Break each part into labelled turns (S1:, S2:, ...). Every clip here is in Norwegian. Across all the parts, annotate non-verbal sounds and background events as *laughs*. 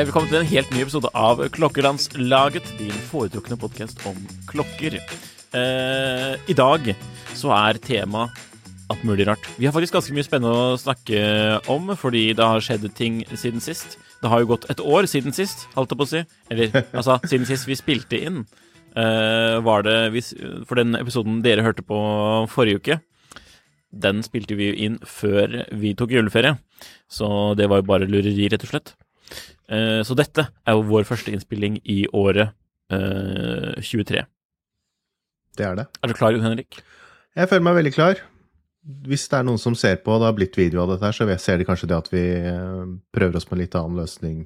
S1: Hei, velkommen til en helt ny episode av Klokkelandslaget, din foretrukne podkast om klokker. Eh, I dag så er tema alt mulig rart. Vi har faktisk ganske mye spennende å snakke om, fordi det har skjedd ting siden sist. Det har jo gått et år siden sist, holdt jeg på å si. Eller *laughs* altså, siden sist vi spilte inn. Eh, var det hvis, For den episoden dere hørte på forrige uke, den spilte vi jo inn før vi tok juleferie. Så det var jo bare lureri, rett og slett. Eh, Så dette er jo vår første innspilling i året eh, 23.
S2: Det er det.
S1: Er du klar, Jon Henrik?
S2: Jeg føler meg veldig klar. Hvis det er noen som ser på, og det har blitt video av dette her, så ser de kanskje det at vi eh, prøver oss på en litt annen løsning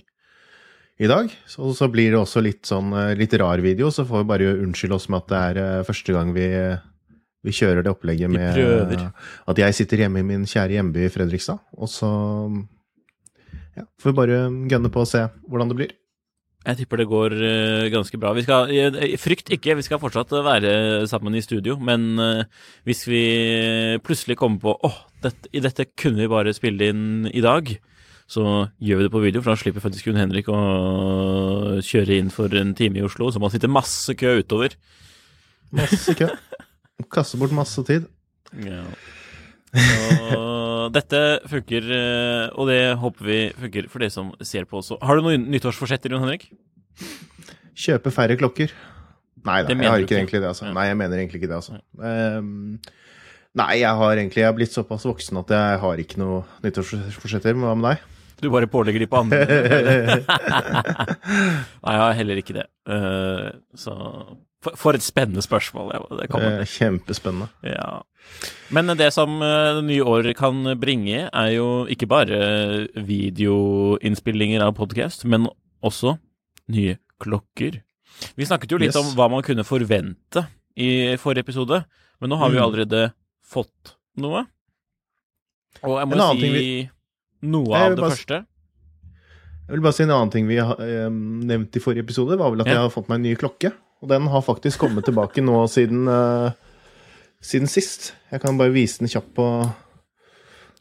S2: i dag. Så, så blir det også litt sånn eh, litt rar video, så får vi bare unnskylde oss med at det er eh, første gang vi, vi kjører det opplegget med at jeg sitter hjemme i min kjære hjemby i Fredrikstad, og så ja, får vi bare gønne på å se hvordan det blir.
S1: Jeg tipper det går eh, ganske bra. Vi skal, eh, frykt ikke, vi skal fortsatt være sammen i studio, men eh, hvis vi plutselig kommer på åh, dette, i dette kunne vi bare spille inn i dag, så gjør vi det på video, for da slipper faktisk Gunn Henrik å kjøre inn for en time i Oslo, så må han sitte masse kø utover.
S2: Masse kø. *laughs* Kaste bort masse tid.
S1: Ja. Og dette funker, eh, og det håper vi funker for dere som ser på også. Har du noen nyttårsforsetter, Jon Henrik?
S2: Kjøpe færre klokker. Nei da, jeg har ikke egentlig det, altså.
S1: Ja.
S2: Nei, jeg mener egentlig ikke det, altså. Ehm, nei, jeg har egentlig Jeg har blitt såpass voksen at jeg har ikke noe nyttårsforsetter. Hva med deg?
S1: Du bare pålegger de på andre. *laughs* Nei, jeg har heller ikke det. Uh, så for, for et spennende spørsmål. Det kommer.
S2: Eh, Kjempespennende.
S1: Ja. Men det som eh, det nye år kan bringe, er jo ikke bare videoinnspillinger av podkast, men også nye klokker. Vi snakket jo litt
S2: Yes.
S1: om hva man kunne forvente i forrige episode, men nå har vi
S2: Mm.
S1: allerede fått noe. Og jeg må
S2: jo
S1: si
S2: vi-
S1: noe av det første.
S2: Jeg vil bare si en annen ting vi har eh, nevnt i forrige episode, var vel at
S1: Ja.
S2: jeg har fått meg en ny klokke. Og den har faktisk kommet tilbake nå siden, uh, siden sist. Jeg kan bare vise den kjapt på,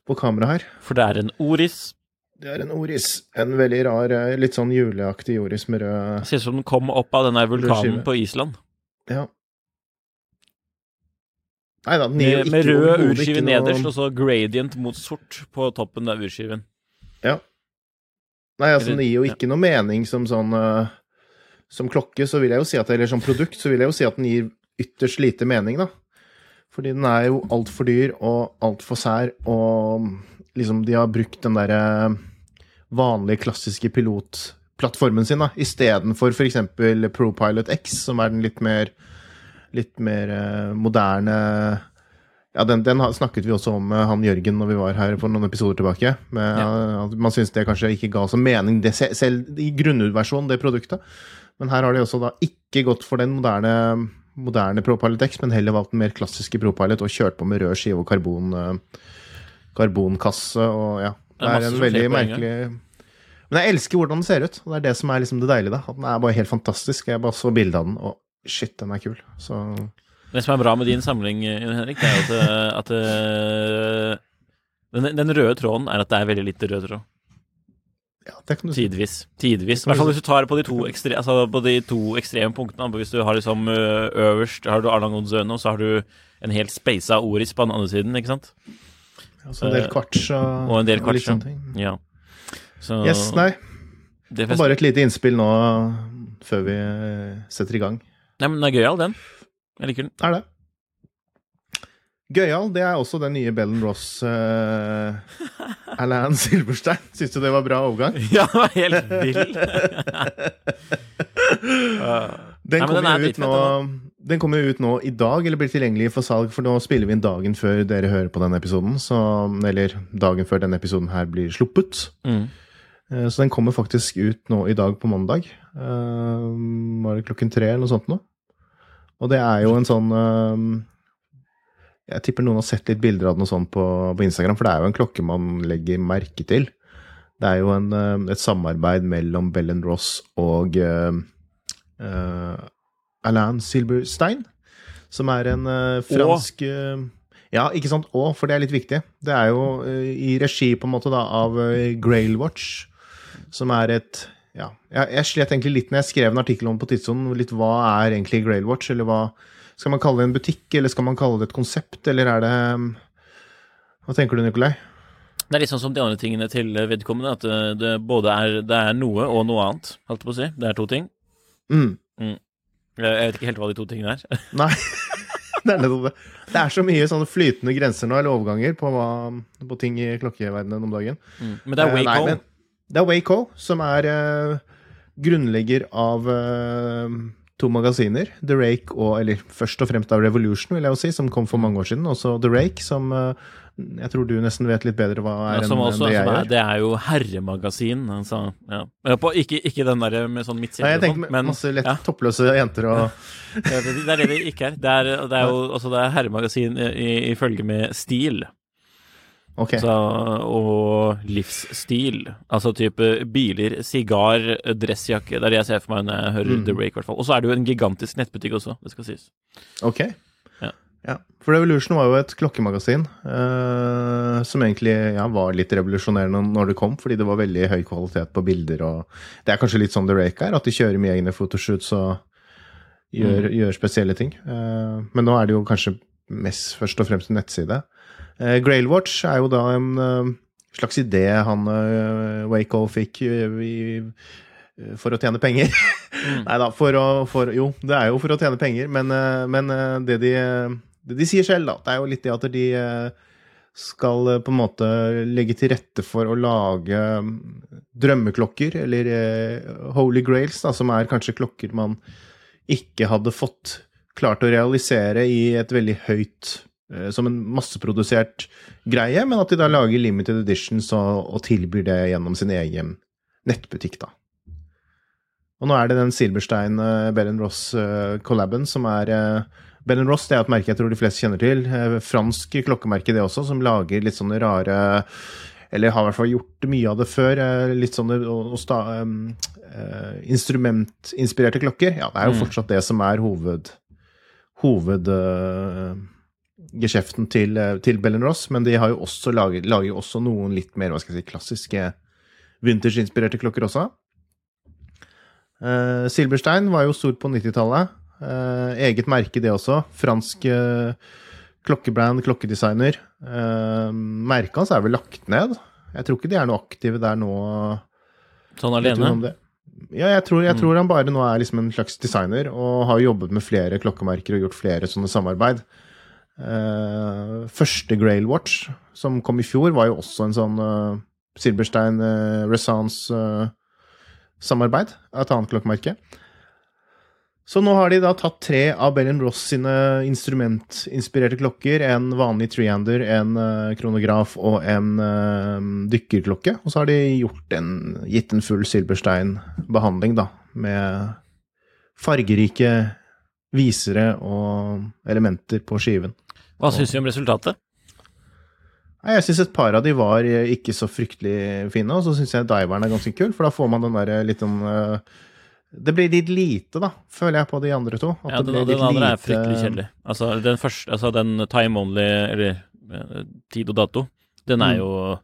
S2: på kamera her.
S1: For det er en Oris.
S2: Det er en Oris. En veldig rar, eh, litt sånn juleaktig Oris med rød
S1: Ser ut som den kom opp av den der vulkanen på Island.
S2: Ja. Nei da, den gir
S1: Med,
S2: noe...
S1: med rød urskive
S2: ikke noe-
S1: nederst, og så gradient mot sort på toppen av urskiven.
S2: Ja. Nei, altså, den gir jo
S1: ja.
S2: ikke noe mening som sånn eh, Som klokke, så vil jeg jo si at Eller som produkt, så vil jeg jo si at den gir ytterst lite mening, da. Fordi den er jo altfor dyr og altfor sær, og liksom de har brukt den derre vanlige, klassiske pilotplattformen sin, da, istedenfor f.eks. ProPilot X, som er den litt mer litt mer eh, moderne ja, den, den snakket vi også om med han Jørgen når vi var her for noen episoder tilbake. Med,
S1: Ja.
S2: Man syns det kanskje ikke ga så mening, det, selv i grunnversjonen, det produktet. Men her har de også da ikke gått for den moderne, moderne ProPilot X, men heller valgt den mer klassiske ProPilot og kjørt på med rød skive og karbon, eh, karbonkasse og ja.
S1: Det
S2: Det
S1: er
S2: en veldig merkelig Men jeg elsker hvordan den ser ut. og Det er det som er liksom det deilige. da. At Den er bare helt fantastisk. Jeg bare så bilde av den, og shit, den er kul. Så
S1: Det som er bra med din samling, Henrik, det er at, eh, at eh, den, den røde tråden er at det er veldig lite rød tråd.
S2: Ja, det kan du si.
S1: Tidvis. Tidvis. I hvert fall hvis du tar på de to, ekstre, altså på de to ekstreme punktene. Hvis du har liksom øverst har du Arlang Odzøne, og så har du en helt speisa Oris på den andre siden, ikke sant?
S2: Altså en del
S1: Eh,
S2: kvarts og,
S1: Og en del kvarts. litt
S2: sånne ting.
S1: Ja. Så
S2: Yes, nei.
S1: Det fest...
S2: bare et lite innspill nå før vi setter i gang.
S1: Nei, men den er gøyal, den. Jeg liker den.
S2: Er det? Gøyal, det er også den nye Bellen Ross uh, Alain Silverstein. Syns du det var bra overgang? *laughs*
S1: Ja, det var helt vill. *laughs*
S2: Den
S1: er
S2: kommer jo ut nå Den kommer ut nå i dag, eller blir tilgjengelig for salg, for nå spiller vi inn dagen før dere hører på denne episoden. Så, eller dagen før denne episoden her blir sluppet.
S1: Mm.
S2: Eh, Så den kommer faktisk ut nå i dag på mandag. Eh, Var det klokken tre eller noe sånt nå? Og det er jo en sånn eh, Jeg tipper noen har sett litt bilder av noe sånt på, på Instagram, for det er jo en klokke man legger merke til. Det er jo en, eh, et samarbeid mellom Bell Ross og uh, uh, Alain Silberstein, som er en uh, fransk ja, ikke sant? Å, for det er litt viktig. Det er jo i regi på en måte da av uh, Grail Watch, som er et ja, jeg, jeg slet egentlig litt når jeg skrev en artikkel om på Tidssonen, litt hva er egentlig Grail Watch, eller hva Skal man kalle det en butikk, eller skal man kalle det et konsept, eller er det Hva tenker du, Nikolai?
S1: Det er litt sånn som de andre tingene til vedkommende, at det, det både er, det er noe og noe annet, holdt jeg på å si. Det er to ting.
S2: Mm.
S1: Jeg jeg vet ikke helt hva de to tingene er. *laughs*
S2: Nei. det er det. Er så mye sånne flytende grenser nå, eller overganger, på, hva, på ting i klokkeverdenen om dagen.
S1: Mm. Men det er
S2: Wayco? nei, Det er Waco, som er uh, grunnlegger av eh, to magasiner. The Rake og Eller først og fremst av Revolution, vil jeg jo si, som kom for mange år siden. Også The Rake, som eh, jeg tror du nesten vet litt bedre hva er
S1: Ja,
S2: enn
S1: også,
S2: det jeg gjør.
S1: det er jo herremagasin. Altså, ja. På, ikke, ikke den der med sånn
S2: Nei, jeg
S1: tenker
S2: tenkte
S1: sånn,
S2: med
S1: men
S2: masse lett
S1: ja.
S2: toppløse jenter og *laughs*
S1: det, er- det er det det ikke er. Det er, det er jo altså, det er herremagasin i, i, i følge med stil.
S2: Ok.
S1: Så, og livsstil. Altså type biler, sigar, dressjakke. Det er det jeg ser for meg når jeg hører
S2: Mm.
S1: The Rake, i hvert fall. Og så er det jo en gigantisk nettbutikk også, det skal sies.
S2: Ok.
S1: Ja.
S2: Ja. For Revolution var jo et klokkemagasin eh, som egentlig ja, var litt revolusjonerende når det kom, fordi det var veldig høy kvalitet på bilder og Det er kanskje litt sånn The Rake er, at de kjører mye egne fotoshoots og gjør, gjør spesielle ting. Eh, men nå er det jo kanskje mest først og fremst en nettside. Uh, Grailwatch er jo da en eh, slags idé han uh, Waco fikk eh, i, for å tjene penger. *laughs* Nei da, for å for, Jo, det er jo for å tjene penger, men, eh, men eh, det, de, det de sier selv, da, det er jo litt det at de eh, skal eh, på en måte legge til rette for å lage mm, drømmeklokker, eller eh, holy grails, da, som er kanskje klokker man ikke hadde fått klart å realisere i et veldig høyt eh, som en masseprodusert greie, men at de da lager limited editions og, og tilbyr det gjennom sin egen nettbutikk, da. Og nå er det den Silberstein uh, Bell Ross-collaben som er uh, Bell Ross det er et merke jeg tror de fleste kjenner til. Uh, fransk klokkemerke, det også, som lager litt sånne rare Eller har i hvert fall gjort mye av det før. eh, litt sånne um, eh, instrumentinspirerte klokker. Ja, det er jo fortsatt det som er hoved hovedgeskjeften til, eh, til Bell Ross, men de har jo også laget, lager jo også noen litt mer hva skal jeg si, klassiske vintage-inspirerte klokker også. Uh, Silberstein var jo stor på 90-tallet. Uh, eget merke, det også. Fransk uh, klokkebrand, klokkedesigner. Merket hans er vel lagt ned. Jeg tror ikke de er noe aktive der nå.
S1: Sånn alene.
S2: Ja, jeg tror, jeg tror han bare nå er liksom en slags designer, og har jobbet med flere klokkemerker og gjort flere sånne samarbeid. Eh, første Grail Watch, som kom i fjor, var jo også en sånn uh, Silberstein uh, Resance-samarbeid. Uh, et annet klokkemerke. Så nå har de da tatt tre av Bell Ross sine instrumentinspirerte klokker. En vanlig trehander, en eh, kronograf og en eh, dykkerklokke. Og så har de gjort en, gitt en full Silberstein-behandling, da. Med fargerike visere og elementer på skiven.
S1: Hva syns du om resultatet?
S2: Jeg syns et par av de var eh, ikke så fryktelig fine, og så syns jeg diveren er ganske kul, for da får man den der litt sånn eh, Det blir litt lite, da, føler jeg, på de andre to.
S1: Ja,
S2: det
S1: den, den andre er fryktelig kjedelig. Altså, den første, altså den time only, eller eh, tid og dato, den er
S2: Mm.
S1: jo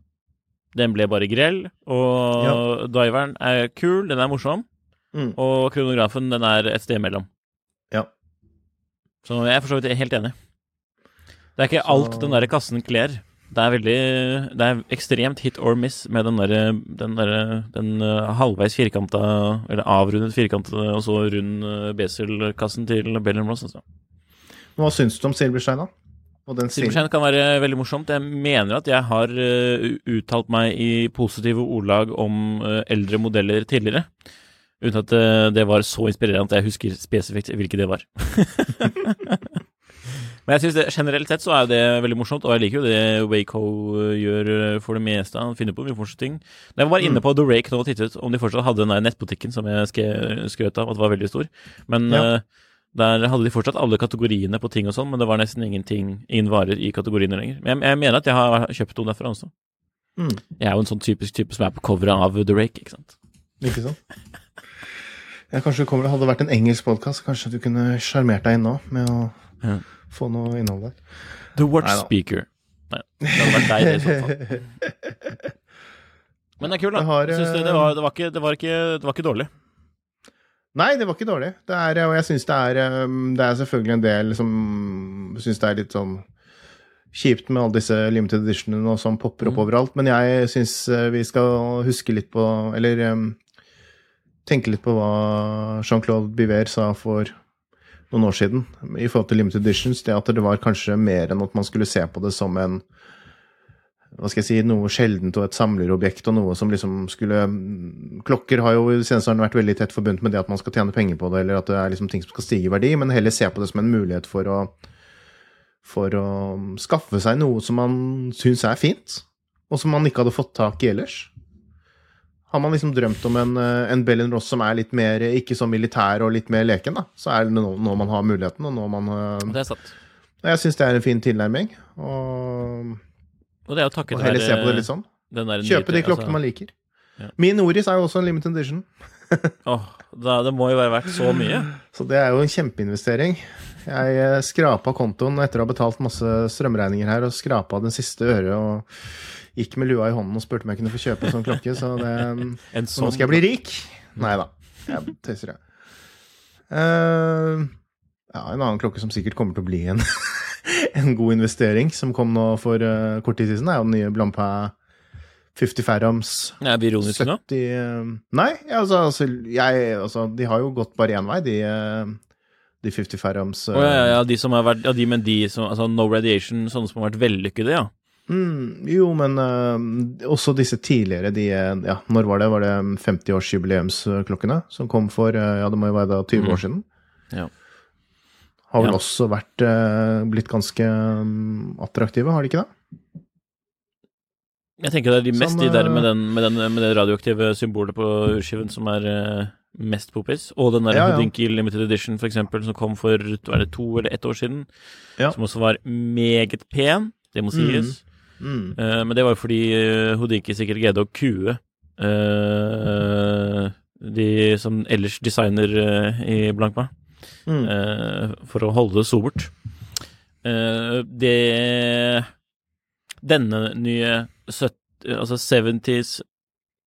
S1: Den ble bare grell, og diveren er kul, den er morsom,
S2: Mm.
S1: og kronografen, den er et sted imellom. Så jeg er for så vidt helt enig. Det er ikke
S2: Så-
S1: alt den derre kassen kler. Det er veldig Det er ekstremt hit or miss med den derre den, der, den uh, halvveis firkanta, eller avrundet firkanta og så rund uh, beselkassen til Bellum Ross, altså.
S2: Hva syns du om Silberstein, da?
S1: Silberstein kan være veldig morsomt. Jeg mener at jeg har uh, uttalt meg i positive ordlag om eldre modeller tidligere. Uten at uh, det var så inspirerende at jeg husker spesifikt hvilke det var. *laughs* Men jeg synes det, generelt sett så er det veldig morsomt, og jeg liker jo det Waco gjør for det meste. Han finner på mye morsomme ting. Jeg var bare inne på The Rake nå og tittet om de fortsatt hadde den der nettbutikken som jeg skrøt av at var veldig stor. Men ja. Der hadde de fortsatt alle kategoriene på ting og sånn, men det var nesten ingenting, ingen varer i kategoriene lenger. Men jeg, jeg mener at jeg har kjøpt noe derfra også. Mm. Jeg er jo en sånn typisk type som er på coveret av The Rake, ikke sant.
S2: Ikke sant? *laughs* Ja, kanskje det kommer, hadde vært en engelsk podkast, kanskje du kunne sjarmert deg inn nå med å ja. få noe innhold der.
S1: The Watch Neida. Speaker. Nei, det hadde vært deg, det i så fall. *laughs* Men det er kult, da. Har, det, det, var, det, var ikke, det, var ikke, det var ikke dårlig.
S2: Nei, det var ikke dårlig. Det er, og jeg syns det er um, Det er selvfølgelig en del som syns det er litt sånn kjipt med alle disse limited editionene som popper opp mm. overalt, men jeg syns uh, vi skal huske litt på Eller um, tenke litt på hva Jean-Claude Biver sa for noen år siden i forhold til limited editions. Det at det var kanskje mer enn at man skulle se på det som en hva skal jeg si, noe sjeldent og et samlerobjekt og noe som liksom skulle Klokker har jo i seneste årene vært veldig tett forbundet med det at man skal tjene penger på det, eller at det er liksom ting som skal stige i verdi, men heller se på det som en mulighet for å, for å skaffe seg noe som man syns er fint, og som man ikke hadde fått tak i ellers. Har man liksom drømt om en, en Bellin Ross som er litt mer ikke så militær og litt mer leken, da, så er det nå, nå man har muligheten, og nå man
S1: Det er sant.
S2: Jeg syns det er en fin tilnærming. og
S1: og det er jo takket
S2: være Heller se på det litt sånn. Kjøpe de klokkene altså, man liker. Ja. Min Oris er jo også en limited edition. *laughs*
S1: oh, det, det må jo være verdt så mye.
S2: Så det er jo en kjempeinvestering. Jeg eh, skrapa kontoen etter å ha betalt masse strømregninger her, og skrapa den siste øret og gikk med lua i hånden og spurte om jeg kunne få kjøpe en sånn klokke. Så det, *laughs* sånn. nå skal jeg bli rik. Nei da, jeg tøyser, jeg. Uh, ja, en annen klokke som sikkert kommer til å bli en *laughs* en god investering som kom nå for uh, kort tid siden, er jo den nye Blampa 50 Farams.
S1: Er vi ironiske nå?
S2: Nei, altså, altså, jeg, altså, De har jo gått bare én vei, de, uh, de 50 Farams.
S1: Oh, ja, ja, de som har vært, ja, de, men de som Altså No Radiation, sånne som har vært vellykkede, ja.
S2: Mm, jo, men uh, også disse tidligere, de Ja, når var det? Var det 50-årsjubileumsklokkene som kom for uh, Ja, det må jo være da 20 mm. år siden? Ja har vel ja. også vært uh, blitt ganske um, attraktive, har de ikke det?
S1: Jeg tenker det er de mest som, de der med, den, med, den, med, det radioaktive symbolet på urskiven som er mest popis. Og den der ja, ja. Houdinky Limited Edition, for eksempel, som kom for det to eller ett år siden. Ja. Som også var meget pen, det må sies. Mm. Mm. Uh, men det var jo fordi Houdinki sikkert greide å kue uh, de som ellers designer i Blankma mm. uh, for å holde det sobert. Uh, det Denne nye 70, altså 70s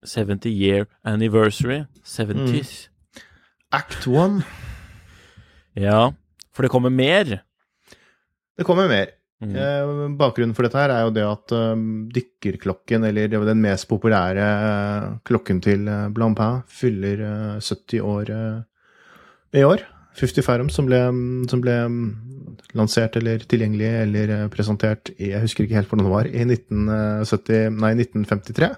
S1: 70 year anniversary 70s.
S2: Mm. Act one.
S1: Ja, for det kommer mer.
S2: Det kommer mer. Mm. Eh, bakgrunnen for dette her er jo det at um, dykkerklokken, eller den mest populære klokken til Blampin, fyller uh, 70 år i år. 50 Ferrum, som ble, som ble lansert eller tilgjengelig eller eh, presentert i Jeg husker ikke helt hvordan det var. I 1970, nei, 1953.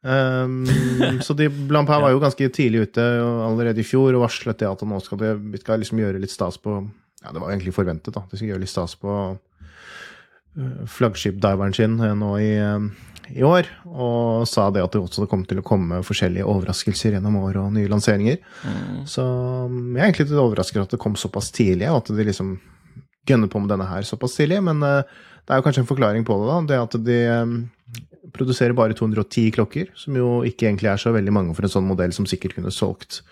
S2: Um, *laughs* så de blant her var jo ganske tidlig ute allerede i fjor og varslet det at nå skal det, vi skal liksom gjøre litt stas på Ja, det var egentlig forventet, da. De skal gjøre litt stas på uh, flaggskipdiveren sin eh, nå i, i år, og sa det at det også kom til å komme forskjellige overraskelser gjennom året og nye lanseringer. Mm. Så um, jeg er egentlig litt overrasket at det kom såpass tidlig, og at de liksom gønner på med denne her såpass tidlig. Men det er jo kanskje en forklaring på det, da. Det at de produserer bare 210 klokker, som jo ikke egentlig er så veldig mange for en sånn modell som sikkert kunne solgt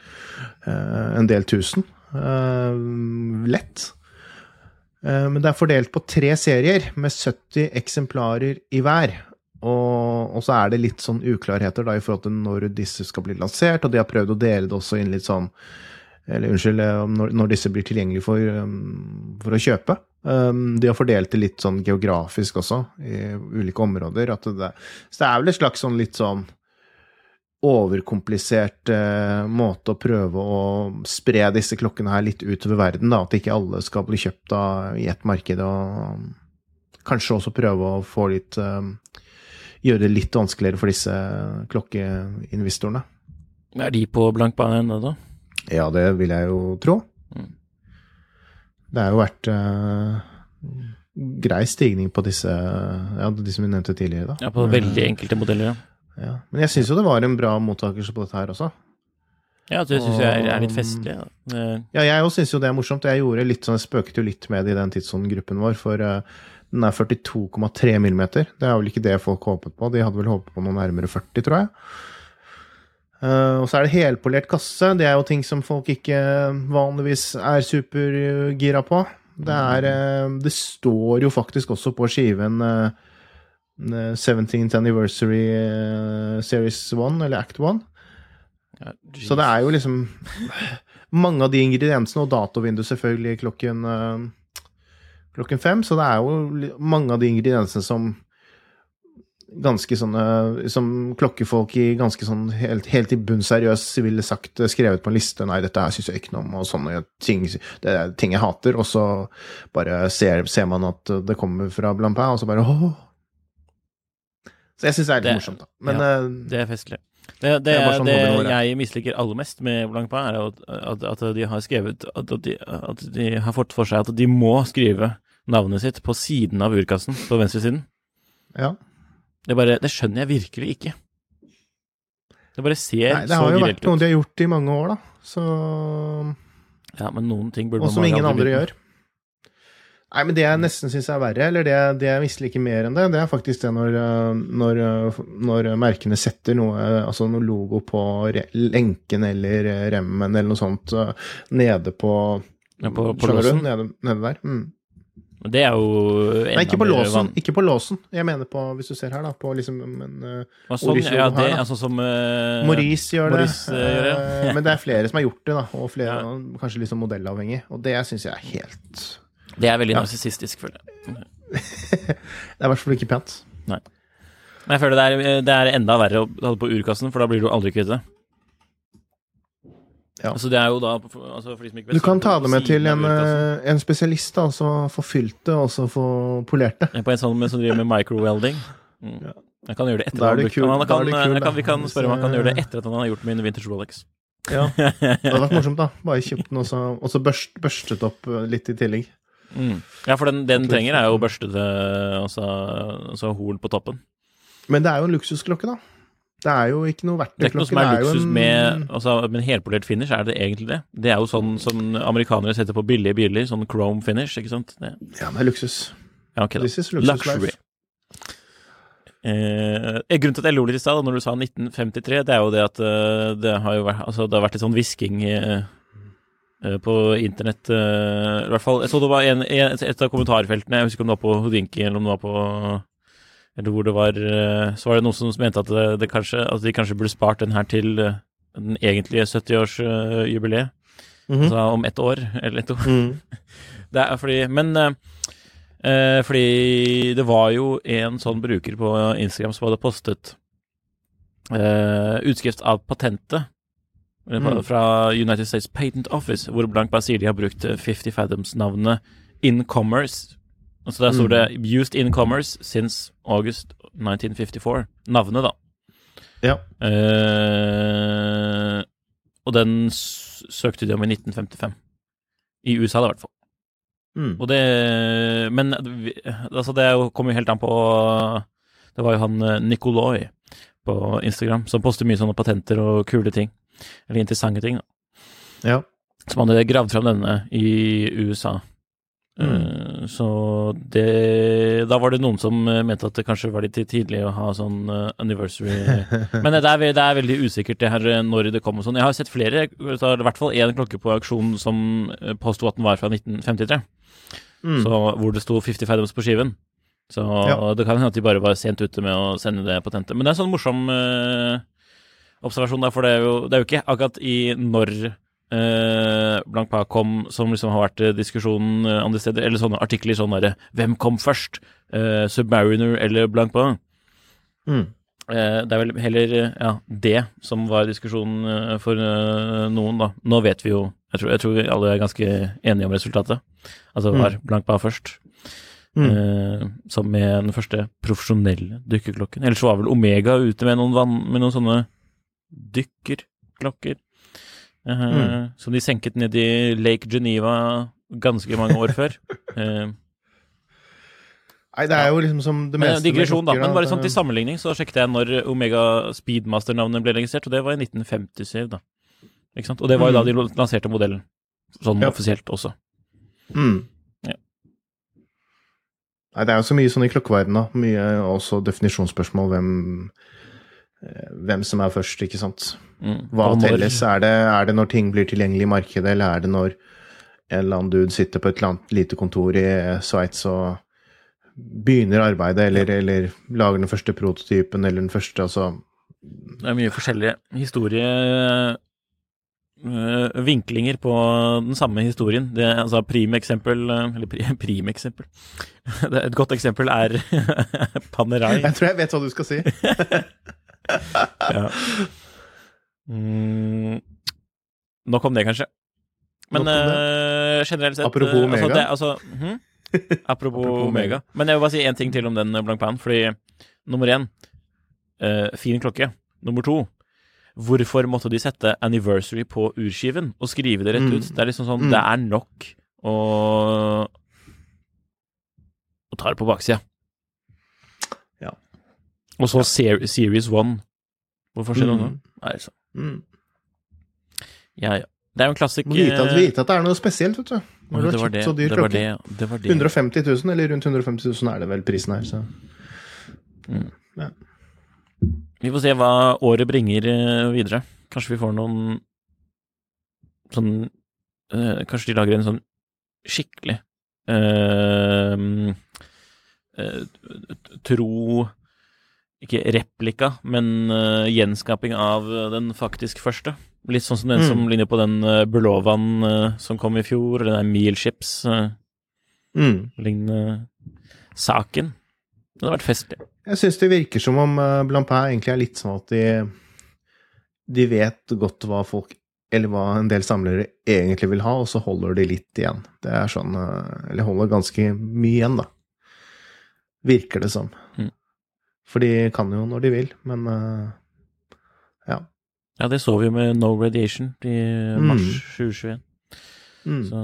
S2: uh, en del tusen. Uh, lett. Men det er fordelt på tre serier med 70 eksemplarer i hver. Og, og, så er det litt sånn uklarheter da i forhold til når disse skal bli lansert, og de har prøvd å dele det også inn litt sånn Eller unnskyld, eh, når, når disse blir tilgjengelige for, for, å kjøpe. Um, de har fordelt det litt sånn geografisk også, i ulike områder. Det, så det er vel et slags sånn litt sånn overkomplisert uh, måte å prøve å spre disse klokkene her litt utover verden, da. At ikke alle skal bli kjøpt av, i ett marked, og kanskje også prøve å få litt um, Gjøre det litt vanskeligere for disse klokkeinvestorene.
S1: Er de på blank bane ennå, da?
S2: Ja, det vil jeg jo tro.
S1: Mm.
S2: Det har jo vært uh, grei stigning på disse, ja, de som vi nevnte tidligere. da.
S1: Ja, på veldig enkelte modeller, ja.
S2: Ja. Men jeg syns jo det var en bra mottakelse på dette her også.
S1: Ja, det syns jeg er, litt festlig. Ja. Eh,
S2: Ja, jeg òg syns jo det er morsomt. Jeg gjorde litt sånn, jeg spøket jo litt med det i den tidsånden gruppen vår, for uh, den er 42,3 millimeter. Det er vel ikke det folk håpet på. De hadde vel håpet på noe nærmere 40, tror jeg. Uh, og så er det helpolert kasse. Det er jo ting som folk ikke vanligvis er supergira på. Det er uh, Det står jo faktisk også på skiven uh, 17th Anniversary Series 1, eller Act 1.
S1: ja,
S2: Så det er jo liksom *laughs* mange av de ingrediensene, og datovindu selvfølgelig klokken, eh, klokken fem. Så det er jo mange av de ingrediensene som ganske sånne Som klokkefolk i ganske sånn helt, helt i bunn seriøst ville sagt, eh, skrevet på en liste Nei, dette her syns jeg ikke noe om, og sånne ting. Det er ting jeg hater. Og så bare ser, ser man at det kommer fra Blampin, og så bare åh. Så jeg syns det er litt
S1: Det-
S2: morsomt, da. Men
S1: ja,
S2: eh,
S1: Det er festlig. Det, det,
S2: Det sånn
S1: det jeg misliker aller mest med Blancpain, er at, at, at de har skrevet at, at, de, at de har fått for seg at de må skrive navnet sitt på siden av urkassen, på venstresiden.
S2: ja.
S1: Det, bare, det skjønner jeg virkelig ikke. Det bare ser
S2: Nei, det
S1: så
S2: har jo vært noe de har gjort i mange år, da. Så
S1: Ja, men noen ting burde
S2: Og som ingen andre gjør. Nei, men det jeg nesten syns er verre, eller det, det jeg misliker mer enn det, det er faktisk det når, øh, når, øh, når merkene setter noe, altså noe logo på lenken eller remmen eller noe sånt øh, nede på
S1: Ja, på- på låsen.
S2: Nede, nede der. Mm.
S1: Det er jo
S2: Nei, ikke på låsen. Ikke på låsen. Jeg mener på, hvis du ser her, da, på liksom en
S1: uh, sånn,
S2: Maurice
S1: ja, det
S2: her,
S1: er sånn som uh,
S2: Maurice gjør det,
S1: Maurice, øh, gjør det,
S2: øh, men det er flere som har gjort det, da. Og flere,
S1: Ja.
S2: kanskje sånn modellavhengig. Og det syns jeg er helt
S1: Det er veldig
S2: Ja.
S1: narsissistisk, føler jeg. *laughs*
S2: Det er i hvert fall ikke pent. Nei.
S1: Men jeg føler det er, det er enda verre å ha det på urkassen, for da blir du aldri kvitt det.
S2: Ja.
S1: Altså, det er jo da altså, for de som ikke vet,
S2: Du kan ta det med til en,
S1: urkassen.
S2: eh, en spesialist, da, altså få fylt det, og så få polert det.
S1: På en sånn med, som driver med microwelding. Mm. Jeg kan gjøre det etter
S2: Da er det kul-
S1: han kan,
S2: det kul,
S1: kan. Vi kan spørre om han kan gjøre det
S2: eh,
S1: etter at han har gjort min vintage Rolex.
S2: Ja. *laughs* Det hadde vært morsomt, da. Bare kjøpt den, og så, og så børst, børstet opp eh, litt i tillegg.
S1: Mm. Ja, for den, den trenger, er jo børstede altså, altså horn på toppen.
S2: Men det er jo en luksusklokke, da. Det er jo ikke noe
S1: Det er ikke noe som er luksus
S2: en-
S1: med, altså, med helpolert finish, er det egentlig det? Det er jo sånn som amerikanere setter på billige biler, sånn chrome finish, ikke sant? Det,
S2: Ja, det er luksus.
S1: ja, ok da.
S2: This is
S1: Luxury.
S2: life.
S1: Eh, grunnen til at jeg lo litt i stad, når du sa 1953, det er jo det at eh, det har jo vært, altså, det har vært litt sånn hvisking eh, eh, på internett. eh, I hvert fall, Jeg så det var en, en, et av kommentarfeltene, jeg husker om det var på Houdinki eller om det var på Eller hvor det var eh, Så var det noen som mente at, det, det kanskje, at de kanskje burde spart den her til eh, den egentlige 70-årsjubileet.
S2: Mhm.
S1: Altså om ett år, eller et år.
S2: Mm. *laughs*
S1: Det er fordi Men eh, eh, fordi det var jo en sånn bruker på Instagram som hadde postet eh, utskrift av patentet eh,
S2: Mm.
S1: fra United States Patent Office, hvor Blank Basili har brukt eh, 50 Fathoms-navnet In Commerce. Altså der sto det 'Used in Commerce since August 1954'. Navnet, da.
S2: Ja.
S1: Eh, og den søkte de om i 1955. I USA, da, i hvert fall.
S2: Mm.
S1: Og det Men altså, det er kommer jo helt an på Det var jo han eh, Nikolai på Instagram som poster mye sånne patenter og kule ting. Eller interessante ting, da.
S2: Ja.
S1: Som hadde gravd fram denne i USA.
S2: Mm.
S1: Så det Da var det noen som eh, mente at det kanskje var litt tidlig å ha sånn eh, anniversary *laughs* Men det er, det er veldig usikkert det her når det kom og sånn. Jeg har sett flere, så er det i hvert fall én klokke på auksjon som påsto at den var fra 1953.
S2: Mm.
S1: Så, hvor det sto 50 Fathoms på skiven. Så
S2: Ja.
S1: det kan hende at de bare var sent ute med å sende det patentet. Men det er en sånn morsom eh, observasjon, der, for det er, jo, det er jo ikke akkurat i når eh, Blancpain kom, som liksom har vært eh, diskusjonen eh, andre steder, eller sånne artikler sånn derre Hvem kom først? Uh, Submariner eller Blankpa?
S2: Mm.
S1: Uh, det er vel heller ja, det som var diskusjonen for noen, da. Nå vet vi jo Jeg tror, jeg tror vi alle er ganske enige om resultatet. Altså
S2: Mm.
S1: var Blancpain først.
S2: Mm.
S1: Som med den første profesjonelle dykkerklokken. Ellers var vel Omega ute med noen, vann, med noen sånne dykkerklokker. Eh,
S2: Mm.
S1: Som de senket ned i Lake Geneva ganske mange år før. Uh, *laughs*
S2: Nei, det er jo liksom som det meste med
S1: digresjon, da. Men bare sånn til
S2: eh,
S1: sammenligning så sjekket jeg når Omega Speedmaster-navnet ble registrert, og det var i 1957, da. Ikke sant? Og det var jo da de lanserte modellen, sånn
S2: Ja.
S1: offisielt også.
S2: Mm.
S1: Ja.
S2: Nei, det er jo så mye sånn i klokkeverdenen, da. Mye også definisjonsspørsmål hvem eh, hvem som er først, ikke sant.
S1: Mm.
S2: Hva telles? Er det, er det når ting blir tilgjengelig i markedet, eller er det når en eller annen dude sitter på et lite kontor i Sveits og begynner arbeidet, eller, eller lager den første prototypen, eller den første, altså
S1: Det er mye forskjellige historie... øh, vinklinger på den samme historien. Det, er altså Primeksempel øh, Eller pri, *laughs* primeksempel Et godt eksempel er *laughs* Panerai.
S2: Jeg tror jeg vet hva du skal si. *laughs*
S1: Ja. Mm, nok om det, kanskje. Men
S2: det.
S1: øh, generelt sett
S2: Apropos
S1: øh,
S2: Omega.
S1: Altså, det, altså, hm? *laughs* Apropos,
S2: Apropos
S1: Omega. Men jeg vil bare si én ting til om den blank Blancpain, fordi nummer én uh, fin klokke. Nummer to Hvorfor måtte de sette anniversary på urskiven og skrive det rett
S2: Mm.
S1: ut? Det er liksom sånn
S2: Mm.
S1: Det er nok å å ta det på baksida.
S2: Ja.
S1: Og så ser, Series 1. Hvorfor skjer det nå? Nei, så.
S2: Mm.
S1: Ja, ja. Det er jo en klassiker.
S2: Må vite at,
S1: eh,
S2: vite at det er noe spesielt, vet du. Når du har kjøpt så dyr klokke.
S1: det, det var det.
S2: 150 000, eller rundt 150 000 er det vel prisen her, så
S1: Vi får se hva året bringer eh, videre. Kanskje vi får noen sånn øh, Kanskje de lager en sånn skikkelig øh, øh, tro Ikke replika, men uh, gjenskaping av den faktisk første. Litt sånn som den
S2: Mm.
S1: som ligner på den uh, Burlovan uh, som kom i fjor, eller den Mealships uh,
S2: mm.
S1: lignende saken. Det hadde vært festlig.
S2: Jeg syns det virker som om uh, Blampin egentlig er litt sånn at de De vet godt hva folk Eller hva en del samlere egentlig vil ha, og så holder de litt igjen. Det er sånn Eller holder ganske mye igjen, da. Virker det som.
S1: Mm.
S2: For de kan jo når de vil, men uh, ja.
S1: Ja, det så vi jo med No Radiation i mars 2021.
S2: Mm.
S1: Så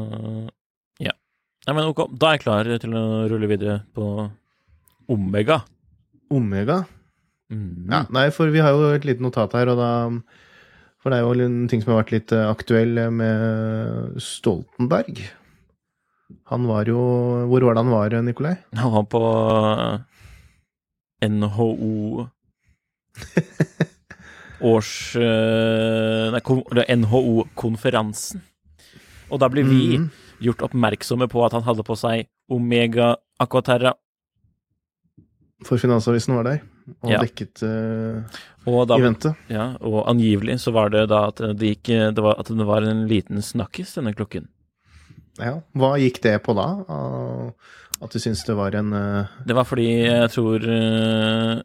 S1: ja. Nei, men ok, da er jeg klar til å rulle videre på Omega.
S2: Omega?
S1: Mm.
S2: Ja, nei, for vi har jo et lite notat her, og da For det er jo en ting som har vært litt eh, aktuell med Stoltenberg. Han var jo Hvor var det han var, Nikolai?
S1: Han var på NHO Års eh, Nei, NHO-konferansen. Og da blir vi
S2: Mhm.
S1: gjort oppmerksomme på at han hadde på seg Omega Aquaterra.
S2: For Finansavisen var der og
S1: Ja.
S2: dekket uh,
S1: Og da
S2: eventet.
S1: Ja, og angivelig så var det da at det gikk Det var at det var en liten snakkis, denne klokken.
S2: Ja. Hva gikk det på da? Ah, At du syns det var en uh...
S1: Det var fordi jeg tror uh,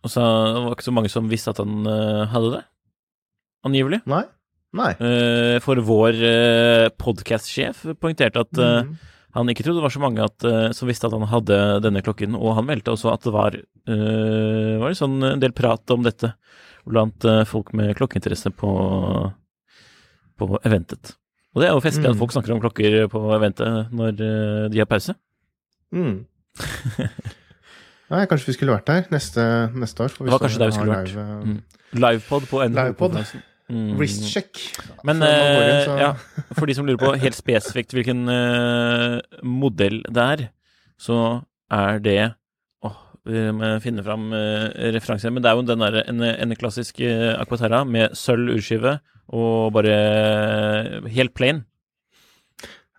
S1: Altså, det var ikke så mange som visste at han uh, hadde det. Angivelig.
S2: Nei? Nei.
S1: Uh, for vår uh, podkast-sjef poengterte at mm.
S2: Mhm.
S1: han ikke trodde det var så mange at, eh, som visste at han hadde denne klokken, og han meldte også at det var, eh, var sånn en del prat om dette blant eh, folk med klokkeinteresse på, på eventet. Og det er jo festlig at folk snakker om klokker på eventet når eh, de har pause.
S2: Mm. Nei, kanskje vi skulle vært der neste, neste år.
S1: Det var kanskje der vi skulle vært.
S2: live, eh,
S1: Mm. Livepod på. NHO-konferansen. Mm.
S2: Wrist check.
S1: Men
S2: inn,
S1: eh,
S2: så-
S1: ja, for de som lurer på helt spesifikt hvilken uh, modell det er, så er det Åh, vi må finne fram uh, referanser. Men det er jo den der, en, en klassisk uh, Aquaterra med sølv urskive og bare helt plain.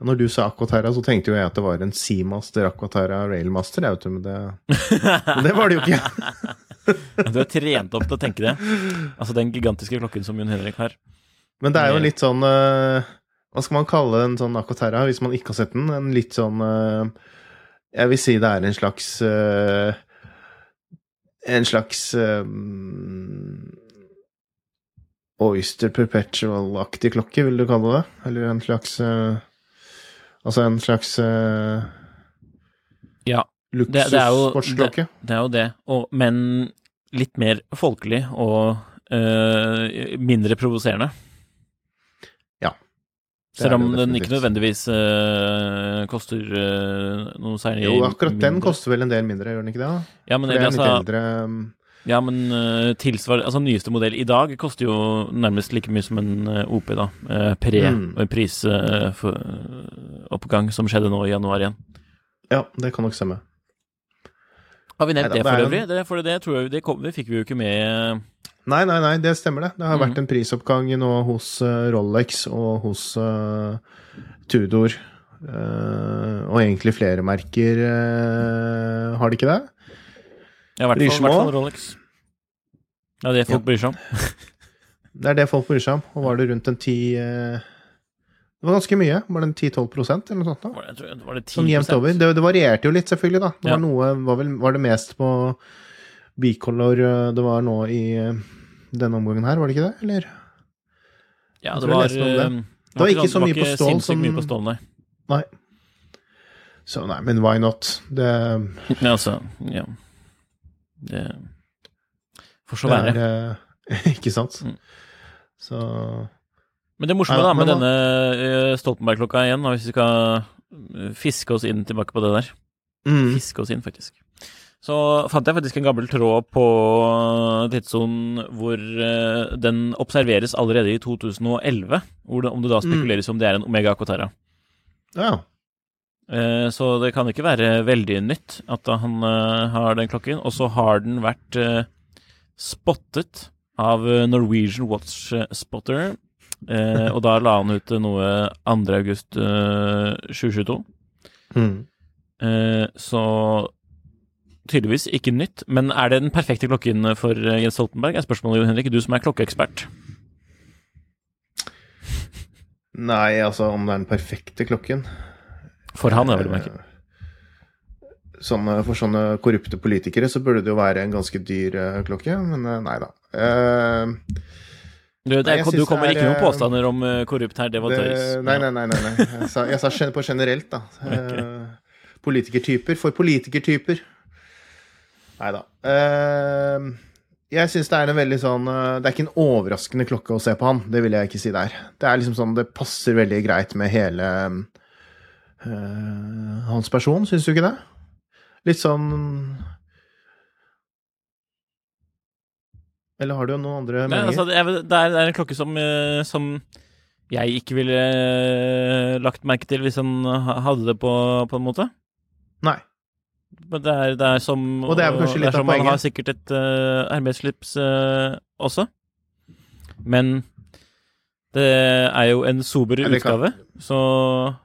S2: Når du sa Aquaterra, så tenkte jo jeg at det var en Seamaster Aquaterra Railmaster, vet men det, men det var det jo ikke. *laughs*
S1: Du er trent opp til å tenke det. Altså den gigantiske klokken som Jon Henrik har.
S2: Men det er jo litt sånn eh, Hva skal man kalle en sånn Aquaterra hvis man ikke har sett den? En litt sånn eh, Jeg vil si det er en slags eh, En slags Oyster Perpetual-aktig klokke, vil du kalle det? Eller en slags Altså en slags uh,
S1: Ja. Det, det det, det er jo det, og, men litt mer folkelig og uh, mindre provoserende.
S2: Ja.
S1: Selv om den ikke nødvendigvis uh, koster uh, noe særlig
S2: Jo, akkurat den
S1: mindre.
S2: koster vel en del mindre, gjør den ikke det? da?
S1: Ja, men,
S2: For det er en
S1: altså,
S2: eldre um,
S1: ja, men uh, tilsvar, altså nyeste modell i dag koster jo nærmest like mye som en uh, OP, da. Uh,
S2: Mm.
S1: Pre-prisoppgang som skjedde nå i januar igjen.
S2: Ja, det kan nok stemme.
S1: Har vi nevnt
S2: Neida,
S1: det
S2: det
S1: for øvrig? Det, for det tror jeg det, kom, det fikk vi jo ikke med
S2: Nei, nei, nei, det stemmer det. Det har
S1: mm.
S2: vært en prisoppgang nå hos eh, Rolex og hos eh, Tudor. eh, og egentlig flere merker, eh, har de ikke det?
S1: Ja, i hvert fall. Rolex. Ja, det folk
S2: Ja.
S1: bryr seg om. *laughs*
S2: Det er det folk bryr seg om. Og var det rundt en 10 eh, Det var ganske mye. Var det en 10-12% eller noe sånt? da?
S1: Var det, var det 10
S2: Sånn jevnt over. Det, det varierte jo litt, selvfølgelig, da. Det
S1: Ja.
S2: var noe var, vel, var det mest på bicolor eh, det var nå i eh, denne omgangen her, var det ikke det? Eller?
S1: Ja, det var,
S2: det.
S1: eh,
S2: Det var ikke så mye på stål som-
S1: mye på stål, nei.
S2: Nei. Så nei, men why not? Det,
S1: Ja, altså, ja. Det får så være.
S2: eh, *laughs* Ikke sant?
S1: Mm.
S2: Så
S1: Men det morsomme da med
S2: men
S1: denne eh, Stoltenberg-klokka igjen, hvis vi skal eh, fiske oss inn tilbake på det der
S2: mm.
S1: Fiske oss inn, faktisk. Så fant jeg faktisk en gammel tråd på tidssonen hvor eh, den observeres allerede i 2011. Hvor det, om det da spekuleres om det er en Omega Acotera.
S2: Ja.
S1: Eh, Så det kan ikke være veldig nytt at han eh, har den klokken. Og så har den vært eh, spottet av Norwegian Watch Spotter. Eh, og da la han ut noe 2. august eh, 2022.
S2: Mm.
S1: Eh, så tydeligvis ikke nytt. Men er det den perfekte klokken for Jens Stoltenberg? Er spørsmålet, Jon Henrik. Du som er klokkeekspert.
S2: Nei, altså om det er den perfekte klokken
S1: For han, jeg vil merke.
S2: Eh, Sånne, for sånne korrupte politikere så burde det jo være en ganske dyr eh, klokke, men eh, nei da. Uh,
S1: Du,
S2: Nei,
S1: du kommer
S2: det er,
S1: ikke
S2: eh,
S1: påstander om eh, korrupt her, det var tøys.
S2: nei, nei, nei. nei, nei. Jeg sa, jeg sa på generelt, da. *laughs* Okay. politikertyper. For politikertyper. Nei da. Eh, jeg syns det er en veldig sånn eh, Det er ikke en overraskende klokke å se på han, det vil jeg ikke si det er. Det er liksom sånn, det passer veldig greit med hele eh, hans person, syns du ikke det? Litt sånn Eller har du noen andre meninger?
S1: altså, det, er, det er en klokke som, eh, som jeg ikke ville eh, lagt merke til hvis han hadde det på, på en måte.
S2: Nei.
S1: Men det er, det er som
S2: Og det er kanskje litt av
S1: som
S2: Man
S1: har sikkert et uh, arbeidsslips uh, også. Men det er jo en sober utgave, så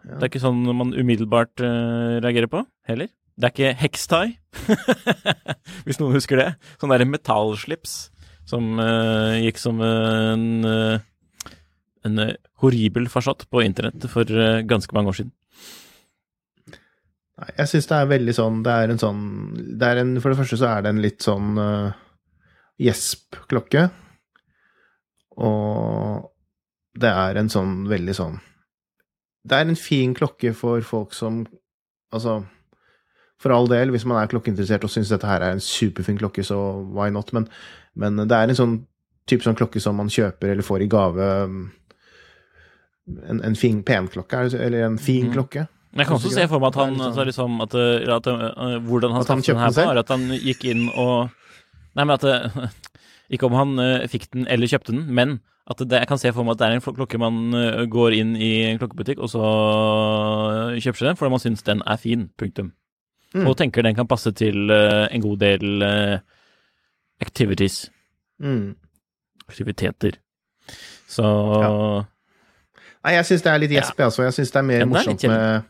S1: det er ikke sånn man umiddelbart uh, reagerer på, heller. Det er ikke hekstai, *laughs* hvis noen husker det. Sånn derre metallslips som uh, gikk som en, uh, en horribel farsott på internett for ganske mange år siden.
S2: Nei, jeg syns det er veldig sånn Det er en sånn det er en, For det første så er det en litt sånn gjesp-klokke. Og det er en sånn veldig sånn Det er en fin klokke for folk som Altså For all del, hvis man er klokkeinteressert og syns dette her er en superfin klokke, så why not? Men, men det er en sånn type sånn klokke som man kjøper eller får i gave En, en fin penklokke, er eller en fin
S1: mm.
S2: klokke.
S1: Men jeg kan også se for meg at han altså,
S2: sånn-
S1: liksom, at, at, at, eh, Hvordan han
S2: han
S1: kjøpte den her på, er at han gikk inn og Nei, men at det, *laughs* Ikke om han eh, fikk den eller kjøpte den, men at det, jeg kan se for meg at det er en klokke man eh, går inn i en klokkebutikk, og så eh, kjøper seg den fordi man syns den er fin. Punktum.
S2: Mm.
S1: Og tenker den kan passe til en god del activities.
S2: Mm.
S1: Aktiviteter. Så
S2: Ja. Nei, jeg syns det er litt gjesp, jeg, altså. Jeg syns det er mer
S1: Ja,
S2: morsomt med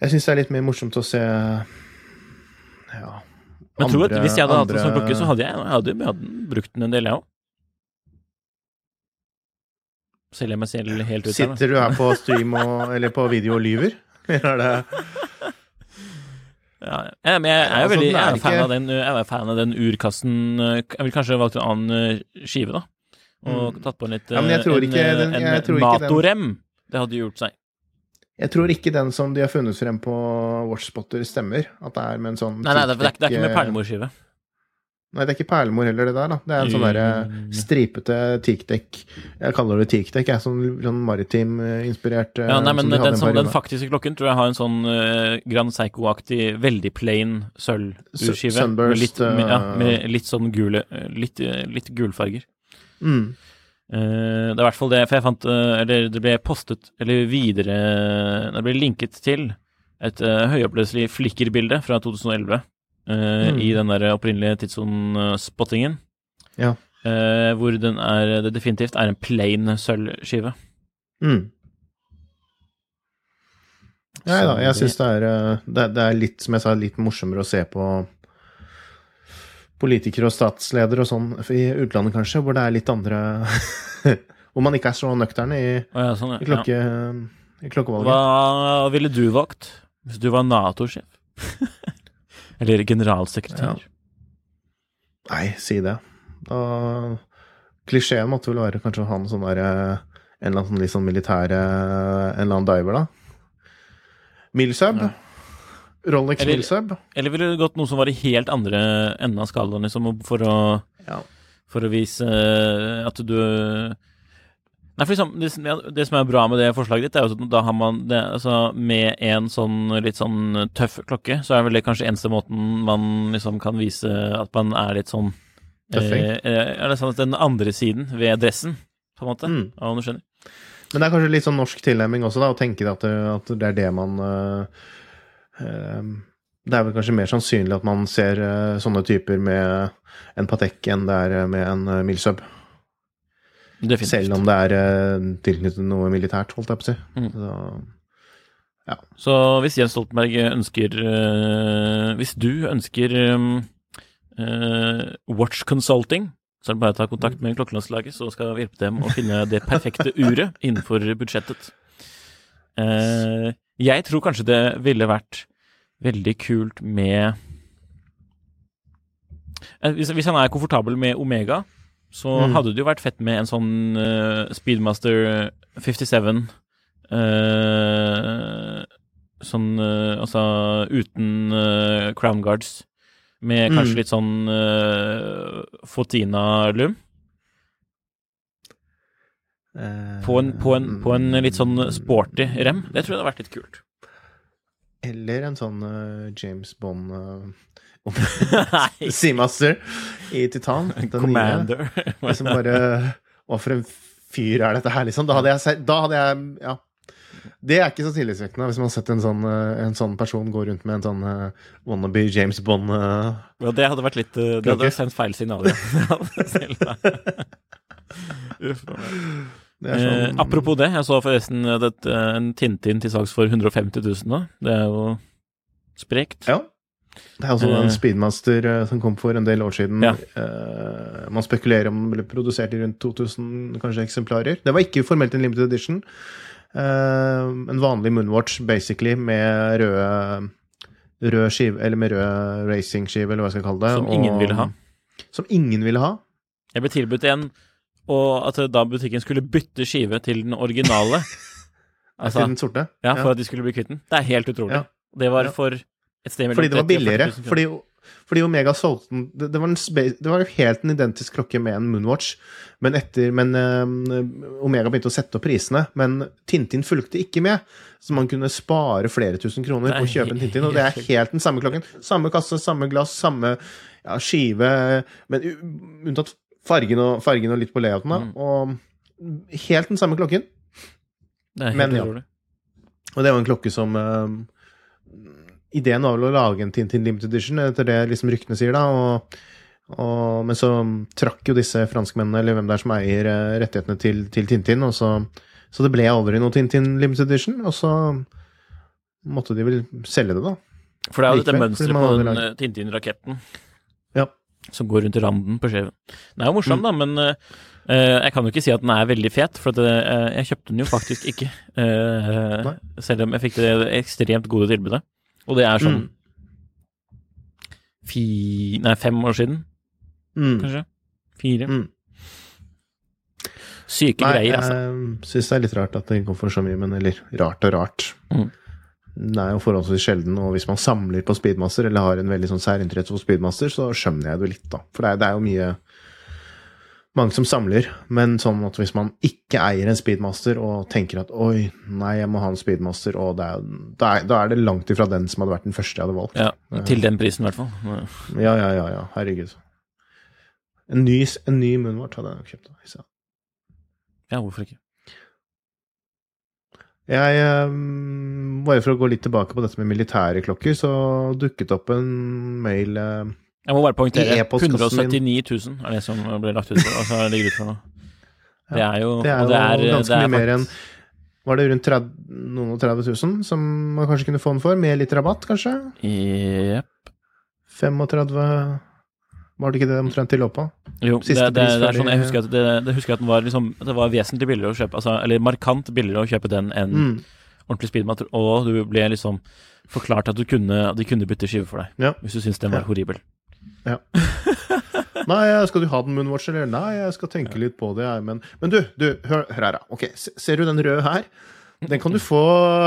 S2: Jeg syns det er litt mer morsomt å se Ja
S1: Men jeg tror at hvis jeg hadde hatt en
S2: som
S1: sånn klokke, så hadde jeg, jeg hadde, jeg hadde brukt den en del, jeg òg. selger jeg meg selv helt ut her.
S2: Sitter du her på stream og, *laughs* eller på video og lyver? Eller er det
S1: Ja, ja, men jeg er jo
S2: Altså,
S1: veldig jeg
S2: er
S1: fan, av den, jeg er fan av den urkassen eh, Jeg ville kanskje valgt en annen eh, skive, da. Og tatt på en litt
S2: Mm. Ja, men jeg
S1: eh,
S2: tror
S1: en,
S2: den-
S1: en
S2: jeg den-
S1: Nato-rem. Det hadde gjort seg.
S2: Jeg tror ikke den som de har funnet frem på Watchspotter, stemmer. At det er med en sånn
S1: Nei, nei, det er, det er, ikke- det er ikke med
S2: eh,
S1: perlemorskive.
S2: Nei, det er ikke perlemor heller, det der. da. Det er en sånn derre
S1: Mm.
S2: stripete teakdekk. Jeg kaller det teakdekk, jeg. Sånn, sånn maritim-inspirert.
S1: Ja, nei, men den, som, den faktiske klokken tror jeg har en sånn uh, Grand Psycho-aktig, veldig plain sølvurskive.
S2: Sunburst,
S1: med litt, med, ja,
S2: eh,
S1: med litt sånn gule eh, Litt, eh, litt gulfarger.
S2: Mm.
S1: Eh, det er i hvert fall det, for jeg fant eh, Eller det ble postet, eller videre Det ble linket til et uh, høyoppløselig flikkerbilde fra 2011 eh,
S2: Mm.
S1: i den der opprinnelige tidssone-spottingen.
S2: Ja.
S1: Hvor den er det definitivt er en plain sølvskive.
S2: Mm. Nei da, jeg syns det det, er- det er litt, som jeg sa, litt morsommere å se på politikere og statsledere og sånn i utlandet, kanskje, hvor det er litt andre *laughs* Hvor man ikke er så nøkterne i,
S1: ja, sånn, ja.
S2: i, klokke, i klokkevalget.
S1: Hva ville du valgt hvis du var Nato-sjef? *laughs* Eller generalsekretær?
S2: Nei, si det. Da Klisjeen måtte vel være kanskje å ha en sånn der eh, En eller annen sånn litt sånn militær eh, En eller annen diver, da. Milsub. Rolex
S1: Eller-
S2: Milsub.
S1: Eller ville du gått noe som var i helt andre enden av skalaen, liksom, for å,
S2: Ja.
S1: for å vise eh, at du Nei, for liksom, det, som- det som er bra med det forslaget ditt, er jo at da har man det, altså, Med en sånn litt sånn tøff klokke, så er vel det kanskje eneste måten man liksom kan vise at man er litt sånn
S2: Tøffing.
S1: Eh, er det sånn at den andre siden ved dressen, på en måte?
S2: Mm.
S1: Ja, om du skjønner?
S2: Men det er kanskje litt sånn norsk tilnærming også, da, å tenke at det, at det er det man eh, eh, Det er vel kanskje mer sannsynlig at man ser eh, sånne typer med en Patek enn det er eh, med en uh, Milsub.
S1: Definitivt.
S2: Selv om det er tilknyttet noe militært, holdt jeg på å si.
S1: Mm.
S2: Så,
S1: Så hvis Jens Stoltenberg ønsker eh, Hvis du ønsker um, eh, watch consulting, så er det bare å ta kontakt med klokkelandslaget, så skal vi hjelpe dem å finne det perfekte uret innenfor budsjettet. Eh, jeg tror kanskje det ville vært veldig kult med Eh, hvis, hvis han er komfortabel med Omega, så
S2: Mm.
S1: hadde det jo vært fett med en sånn uh, Speedmaster 57 uh, Sånn uh, altså uten eh, crown guards, med kanskje
S2: Mm.
S1: litt sånn Fotina-lum.
S2: Eh,
S1: På en, på, en, på en litt sånn sporty rem. Det tror jeg hadde vært litt kult.
S2: Eller en sånn uh, James Bond uh, *laughs* *laughs* Seamaster i titan. *laughs*
S1: Commander.
S2: Liksom bare Hva for en fyr er dette her, liksom? Da hadde jeg Da hadde jeg Ja. Det er ikke så tillitvekkende hvis man har sett en sånn, eh, en sånn person gå rundt med en sånn uh, wannabe James Bond uh,
S1: Ja, det hadde vært litt uh, Det hadde sendt feil signaler. Uff, a meg.
S2: Det sånn
S1: Eh, apropos det, jeg så forresten eh, det, eh, en Tintin til salgs for 150 000 nå. Det er jo sprekt.
S2: Ja. Det er altså
S1: Eh.
S2: en Speedmaster eh, som kom for en del år siden.
S1: Ja.
S2: Eh, man spekulerer om den ble produsert i rundt 2000 kanskje eksemplarer. Det var ikke formelt en limited edition. Eh, en vanlig Moonwatch, basically, med røde Rød skive, eller med rød racingskive, eller hva jeg skal kalle det.
S1: Som ingen
S2: og-
S1: ville ha.
S2: Som ingen ville ha.
S1: Jeg ble tilbudt en, og at da butikken skulle bytte skive til den originale. *laughs*
S2: Altså,
S1: til
S2: den sorte.
S1: ja, for at de skulle bli kvitt den. Det er helt utrolig.
S2: Ja.
S1: Det var for et sted mellom
S2: Fordi det var
S1: 30 000 og 40
S2: billigere. Fordi, fordi Omega solgte den det, det, var en det var helt en identisk klokke med en Moonwatch, men etter Men eh, Omega begynte å sette opp prisene, men Tintin fulgte ikke med. Så man kunne spare flere tusen kroner
S1: er
S2: på å kjøpe en Tintin, og det er
S1: helt
S2: helt den samme klokken. Samme kasse, samme glass, samme ja, skive, men unntatt fargen og, fargen og litt på layouten, da.
S1: Mm.
S2: Og helt den samme klokken.
S1: Det er helt
S2: Men ja. Og det var en klokke som uh, Ideen var vel å lage en Tintin Limited Edition, etter det liksom ryktene sier, da. Og, og, men så trakk jo disse franskmennene, eller hvem det er som eier eh, rettighetene til, til Tintin, og så, så det ble aldri noe Tintin Limited Edition, og så måtte de vel selge det, da.
S1: For det er jo dette mønsteret på den eh, Tintin-raketten. Som går rundt randen på skjeven. Den er jo morsom,
S2: Mm.
S1: da, men eh, eh, jeg kan jo ikke si at den er veldig fet, for at, uh, jeg kjøpte den jo faktisk *laughs* ikke.
S2: Uh,
S1: selv om jeg fikk det ekstremt gode tilbudet. Og det er sånn
S2: Mm.
S1: fi, nei, fem år siden,
S2: Mm.
S1: kanskje? Fire?
S2: Mm.
S1: Syke
S2: Nei,
S1: greier, altså.
S2: jeg syns det er litt rart at det går for så mye, men eller rart og rart.
S1: Mm.
S2: Det er jo forholdsvis sjelden, og hvis man samler på speedmaster, eller har en veldig sånn særinteresse for speedmaster, så skjønner jeg det litt, da. For det er, det er jo mye mange som samler, men sånn at hvis man ikke eier en speedmaster og tenker at oi, nei, jeg må ha en speedmaster, og det er, da, er, da er det langt ifra den som hadde vært den første jeg hadde valgt.
S1: Ja, til den prisen, i hvert fall.
S2: Ja, ja, ja, ja. herregud. En ny, en ny munnvart hadde jeg kjøpt. da,
S1: Ja, hvorfor ikke?
S2: Jeg, ehm, bare for å gå litt tilbake på dette med militære klokker, så dukket opp en mail eh,
S1: Jeg må bare poengtere.
S2: E-postkassen
S1: 179 000 er det som ble lagt ut for, altså ligger ut for nå. Det er jo
S2: Det er jo
S1: det er,
S2: ganske
S1: det er
S2: mye mer enn Var det rundt 30, noen og 30 000 som man kanskje kunne få den for, med litt rabatt, kanskje?
S1: Jepp.
S2: 35 Var det ikke det omtrent de lå på?
S1: Jo, det, det, det er sånn, jeg husker at, det, det husker at den var, liksom, det var vesentlig billigere å kjøpe, altså, eller markant billigere å kjøpe den enn
S2: Mm.
S1: ordentlig speedmat, og du ble liksom forklart at du kunne, at de kunne bytte skive for deg,
S2: Ja.
S1: hvis du syntes den var
S2: Ja.
S1: horribel. *laughs*
S2: Nei, skal du ha den Moonwatch, eller? Nei, jeg skal tenke litt på det, jeg, men Men du, du, hør, hør her, da. Ok, ser du den røde her? Den kan du få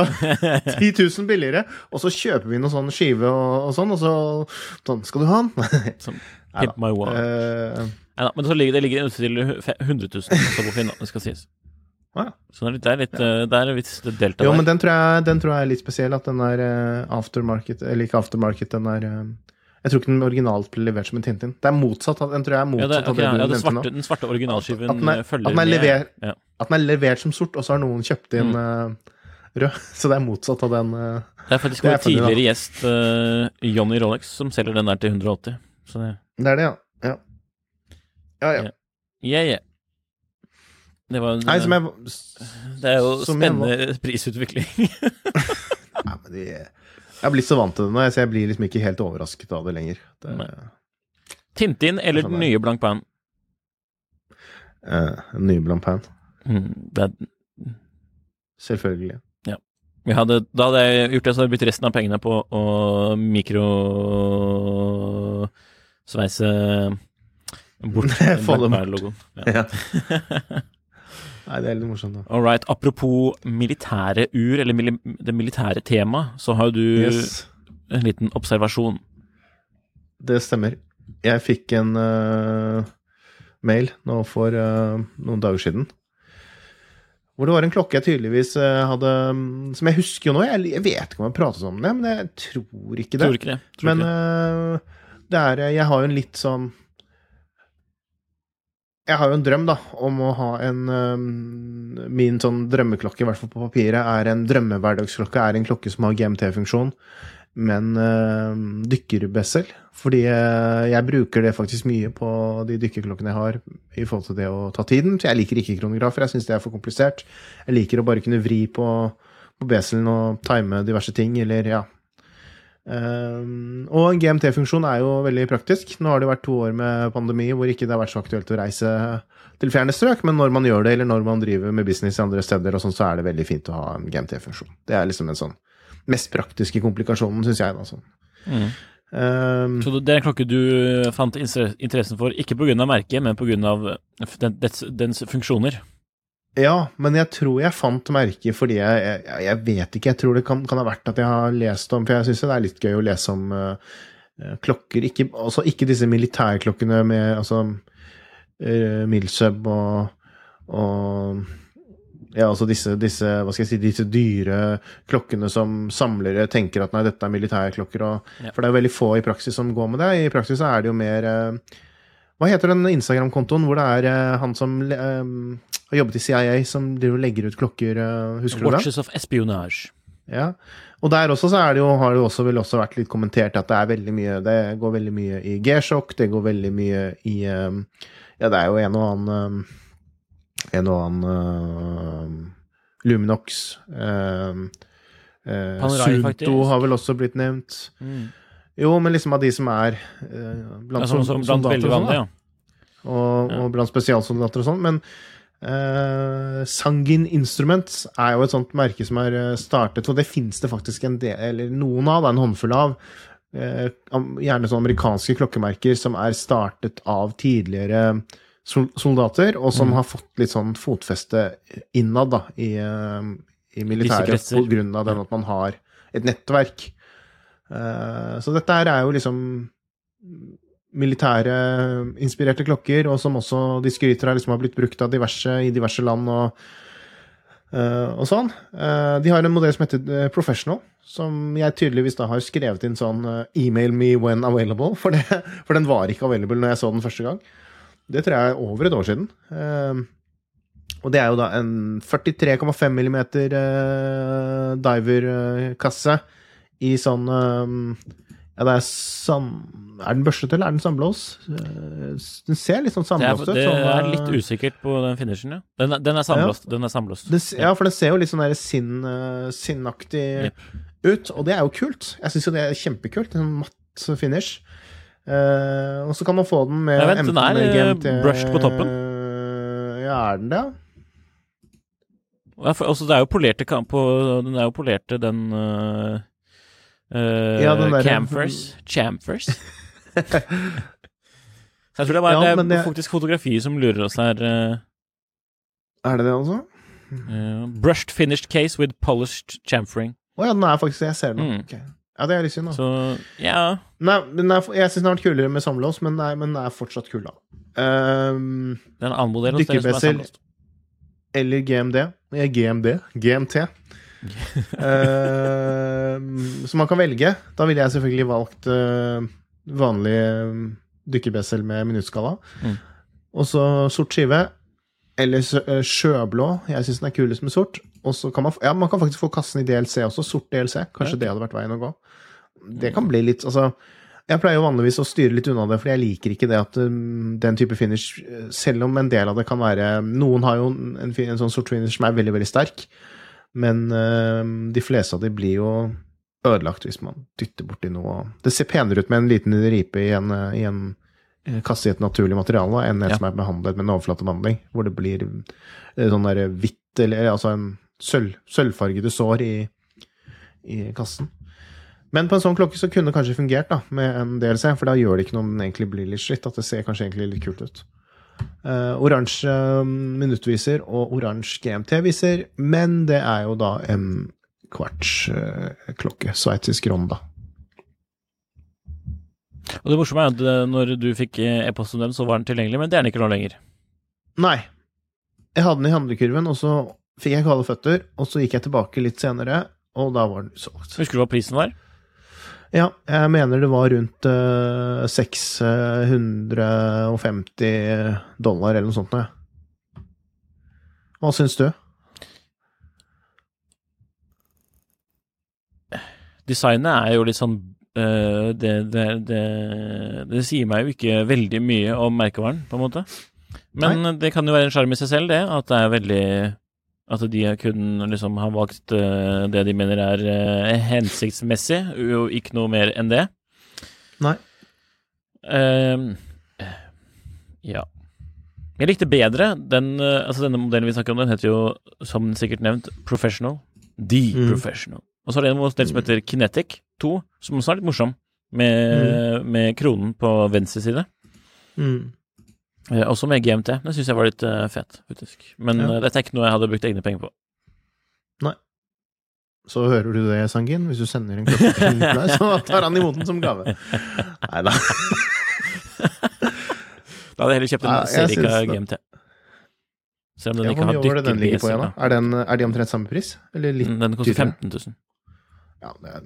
S2: *laughs* 10 000 billigere, og så kjøper vi noen sånn skive og, og sånn, og så sånn, Skal du ha den?
S1: Som Pimp my wall.
S2: Eh,
S1: Neida, men ligger, det ligger ute til 100 000 også på Finn, det skal sies.
S2: Ja.
S1: Så det er litt, det er litt, eh, det er litt delta
S2: jo,
S1: der.
S2: men den tror, jeg, den tror jeg er litt spesiell, at den er eh, aftermarket Eller ikke aftermarket, den er eh, Jeg tror ikke den originalt ble levert som en Tintin. Det er motsatt. Den tror jeg er
S1: ja,
S2: motsatt
S1: det, okay,
S2: av det du
S1: den,
S2: nevnte nå.
S1: den svarte originalskiven
S2: At at, er-
S1: eh, følger
S2: at den er
S1: med.
S2: lever-
S1: Ja.
S2: At den er levert som sort, og så har noen kjøpt inn
S1: Mm.
S2: eh, rød. *laughs* Så det er motsatt av den eh,
S1: Det er faktisk vår tidligere gjest uh, Johnny Rolex som selger den der til 180. Så det
S2: Det er det, ja. Ja, ja. ja.
S1: Ja. Yeah, yeah. Det, var,
S2: Nei, som jeg
S1: det er jo spennende prisutvikling. *laughs*
S2: Nei, men de, Jeg har blitt så vant til det nå, så jeg blir liksom ikke helt overrasket av det lenger. Det,
S1: Tintin eller
S2: Sånn
S1: den nye Blank Pan?
S2: eh, nye Blank Pan.
S1: Mm, det
S2: Selvfølgelig.
S1: vi hadde, da hadde jeg gjort det, så hadde jeg brukt resten av pengene på å mikrosveise bort *laughs*
S2: Få dem
S1: Black Bear-logoen. Ja.
S2: Ja. *laughs* Nei, det er litt morsomt, da.
S1: All right. Apropos militære ur, eller mili det militære temaet, så har jo du
S2: Yes,
S1: en liten observasjon.
S2: det stemmer. Jeg fikk en uh, mail nå for uh, noen dager siden. Hvor det var en klokke jeg tydeligvis eh, hadde mm, Som jeg husker jo nå. Jeg, jeg vet ikke om jeg pratet om det, men jeg tror ikke det.
S1: Tror ikke det. Tror
S2: Men
S1: ikke det.
S2: eh, det er Jeg har jo en litt sånn Jeg har jo en drøm, da, om å ha en eh, Min sånn drømmeklokke, i hvert fall på papiret, er en drømmehverdagsklokke, er en klokke som har GMT-funksjon, men uh, dykkerbessel. Fordi eh, jeg bruker det faktisk mye på de dykkerklokkene jeg har, i forhold til det å ta tiden. Så jeg liker ikke kronografer, jeg syns det er for komplisert. Jeg liker å bare kunne vri på, på beselen og time diverse ting, eller ja, Um, og en GMT-funksjon er jo veldig praktisk. Nå har det vært to år med pandemi hvor ikke det har vært så aktuelt å reise til fjerne strøk, men når man gjør det, eller når man driver med business i andre steder, og sånn, så er det veldig fint å ha en GMT-funksjon. Det er liksom den sånn mest praktiske komplikasjonen, syns jeg. da sånn.
S1: Mm.
S2: Um,
S1: Så det er en klokke du fant inter- interessen for, ikke pga. merket, men pga. Dens funksjoner.
S2: Ja, men jeg tror jeg fant merket fordi jeg, jeg, jeg vet ikke. Jeg tror det kan, kan ha vært at jeg har lest om For jeg syns det er litt gøy å lese om eh, klokker. Ikke, altså ikke disse militærklokkene med altså uh, Milsub og, og ja, altså disse, disse, hva skal jeg si, disse dyre klokkene som samlere tenker at nei, dette er militærklokker. Og,
S1: Ja.
S2: For det er jo veldig få i praksis som går med det. I praksis er det jo mer eh, Hva heter den Instagram-kontoen hvor det er eh, han som eh, har jobbet i CIA, som driver og legger ut klokker, eh, husker du det?
S1: Watches of Espionage.
S2: Ja. Og der også så det jo, har det også vel også vært litt kommentert at det er veldig mye Det går veldig mye i G-sjokk, det går veldig mye i eh, Ja, det er jo en og annen eh, En og annen uh, Luminox. Uh,
S1: Panerai,
S2: Sunto har vel også blitt nevnt.
S1: Mm.
S2: Jo, men liksom av de som er eh, blant,
S1: Ja, som, som blant
S2: soldater og sånn,
S1: ja.
S2: og, og blant spesialsoldater og sånn. Men eh, Sangin Instruments er jo et sånt merke som er eh, startet, og det fins det faktisk en del, eller noen av, da, en håndfull av. eh, gjerne sånne amerikanske klokkemerker som er startet av tidligere soldater, og som har fått litt sånn fotfeste innad da, i, eh, i militæret pga. den at man har et nettverk. Eh, så dette er jo liksom militære inspirerte klokker, og som også de skryter av liksom har blitt brukt av diverse i diverse land og, eh, og sånn. Eh, de har en modell som heter Professional, som jeg tydeligvis da har skrevet inn sånn email me when available, for, det, for den var ikke available når jeg så den første gang. Det tror jeg er over et år siden. Og det er jo da en 43,5 mm diver-kasse i sånn Ja, det er sam... Er den børstet, eller er den sandblås? Eh, den ser litt sånn
S1: Det er,
S2: sandblåst ut.
S1: det
S2: sånn,
S1: er
S2: eh,
S1: litt usikkert på den finishen, ja. Den, er- den er sandblåst. Den er sandblåst.
S2: det, ja, for den ser jo litt sånn sinn, eh, sinnaktig
S1: yep.
S2: ut, og det er jo kult. Jeg syns jo det er kjempekult. En sånn matt finish. Uh, og så kan man få den med
S1: Nei, vent, den er,
S2: GMT
S1: brushed på toppen.
S2: Ja, er den det?
S1: Ja, for, altså, det er jo polerte på, Den er jo polerte, den uh,
S2: Ja, den der-. *laughs*
S1: Så jeg tror det bare,
S2: Ja,
S1: det er faktisk fotografiet som lurer oss her. eh,
S2: Er det det, altså?
S1: Uh, brushed finished case with polished chamfering.
S2: Å ja, den er faktisk Jeg ser den.
S1: Mm.
S2: Okay. Ja, det er litt synd, da.
S1: Så ja
S2: Nei, den er, jeg syns den har vært kulere med samlås, men, nei, men den er fortsatt kul, da.
S1: Um, er
S2: Dykkerbessel. eller GMD. GMD. GMT. Ehm, så man kan velge. Da ville jeg selvfølgelig valgt uh, vanlig uh, dykkerbessel med minuttskala.
S1: Mm.
S2: Og så sort skive. Eller sjøblå. Jeg syns den er kulest med sort. Og så kan man, ja, man kan faktisk få kassen i DLC også. Sort DLC. Kanskje
S1: Ja.
S2: det hadde vært veien å gå. Det kan bli litt Altså, jeg pleier jo vanligvis å styre litt unna det, for jeg liker ikke det at um, den type finish Selv om en del av det kan være Noen har jo en, fin- en sånn sort finish som er veldig, veldig sterk, men um, de fleste av de blir jo ødelagt hvis man dytter borti noe. Det ser penere ut med en liten ripe i en, i en uh, kasse i et naturlig materiale enn en
S1: Ja.
S2: som er behandlet med en overflatebehandling, hvor det blir uh, sånn der hvitt eller altså en sølv, sølvfargede sår i, i kassen. Men på en sånn klokke så kunne det kanskje fungert da, med en DLC, for da gjør det ikke noe om den egentlig blir litt slitt, at det ser kanskje egentlig litt kult ut. Eh, oransje eh, minuttviser og oransje GMT-viser, men det er jo da en kvartsklokke, sveitsisk ronda.
S1: Og det morsomme er at eh, når du fikk eh, e-post om den, så var den tilgjengelig, men det er den ikke nå lenger.
S2: Nei, jeg hadde den i handlekurven, og så fikk jeg kalde føtter, og så gikk jeg tilbake litt senere, og da var den solgt.
S1: Husker du hva prisen var?
S2: Ja, jeg mener det var rundt eh, 650 dollar eller noe sånt. ja. Hva syns du?
S1: Designet er jo litt sånn eh, det, det, det, det sier meg jo ikke veldig mye om merkevaren, på en måte. Men det kan jo være en sjarm i seg selv, det. At det er veldig At de kun liksom har valgt eh, det de mener er eh, hensiktsmessig, og ikke noe mer enn det.
S2: Nei.
S1: Ehm, ja. Jeg likte bedre den eh, Altså, denne modellen vi snakker om, den heter jo, som sikkert nevnt, Professional. The
S2: Mm.
S1: Professional. Og så er det en modell som heter Kinetic 2, som også er litt morsom, med, med kronen på venstre side.
S2: Mm.
S1: Eh, også med GMT. Det syns jeg var litt uh, fett, faktisk. Men
S2: Ja.
S1: uh, dette er ikke noe jeg hadde brukt egne penger på. Nei.
S2: Så hører du det, Sangin. Hvis du sender en klokke til Nikolai, så tar han imot den som gave. Nei da. *laughs*
S1: Da hadde jeg heller kjøpt en
S2: Ja,
S1: Serica. GMT. Selv om den
S2: Ja,
S1: ikke har
S2: det den ligger på igjen, da? Er, den, er de omtrent samme pris? Eller litt
S1: Den koster 15 000.
S2: Ja, det er...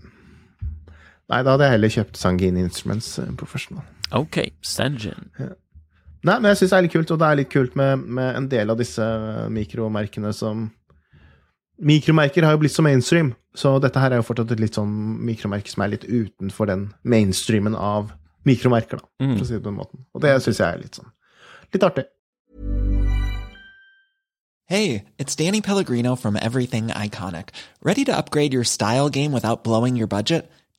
S2: Nei, da hadde jeg heller kjøpt Sangin Instruments eh, Professional.
S1: Ok, Stangen.
S2: Nei, men jeg syns det er litt kult, og det er litt kult med, med en del av disse mikromerkene som Mikromerker har jo blitt så mainstream, så dette her er jo fortsatt et litt sånn mikromerke som er litt utenfor den mainstreamen av mikromerker, da,
S1: Mm.
S2: for å si det på den måten. Og det syns jeg er litt sånn litt artig.
S3: Hey, it's Danny Pellegrino from Everything Iconic. Ready to upgrade your style game without blowing your budget?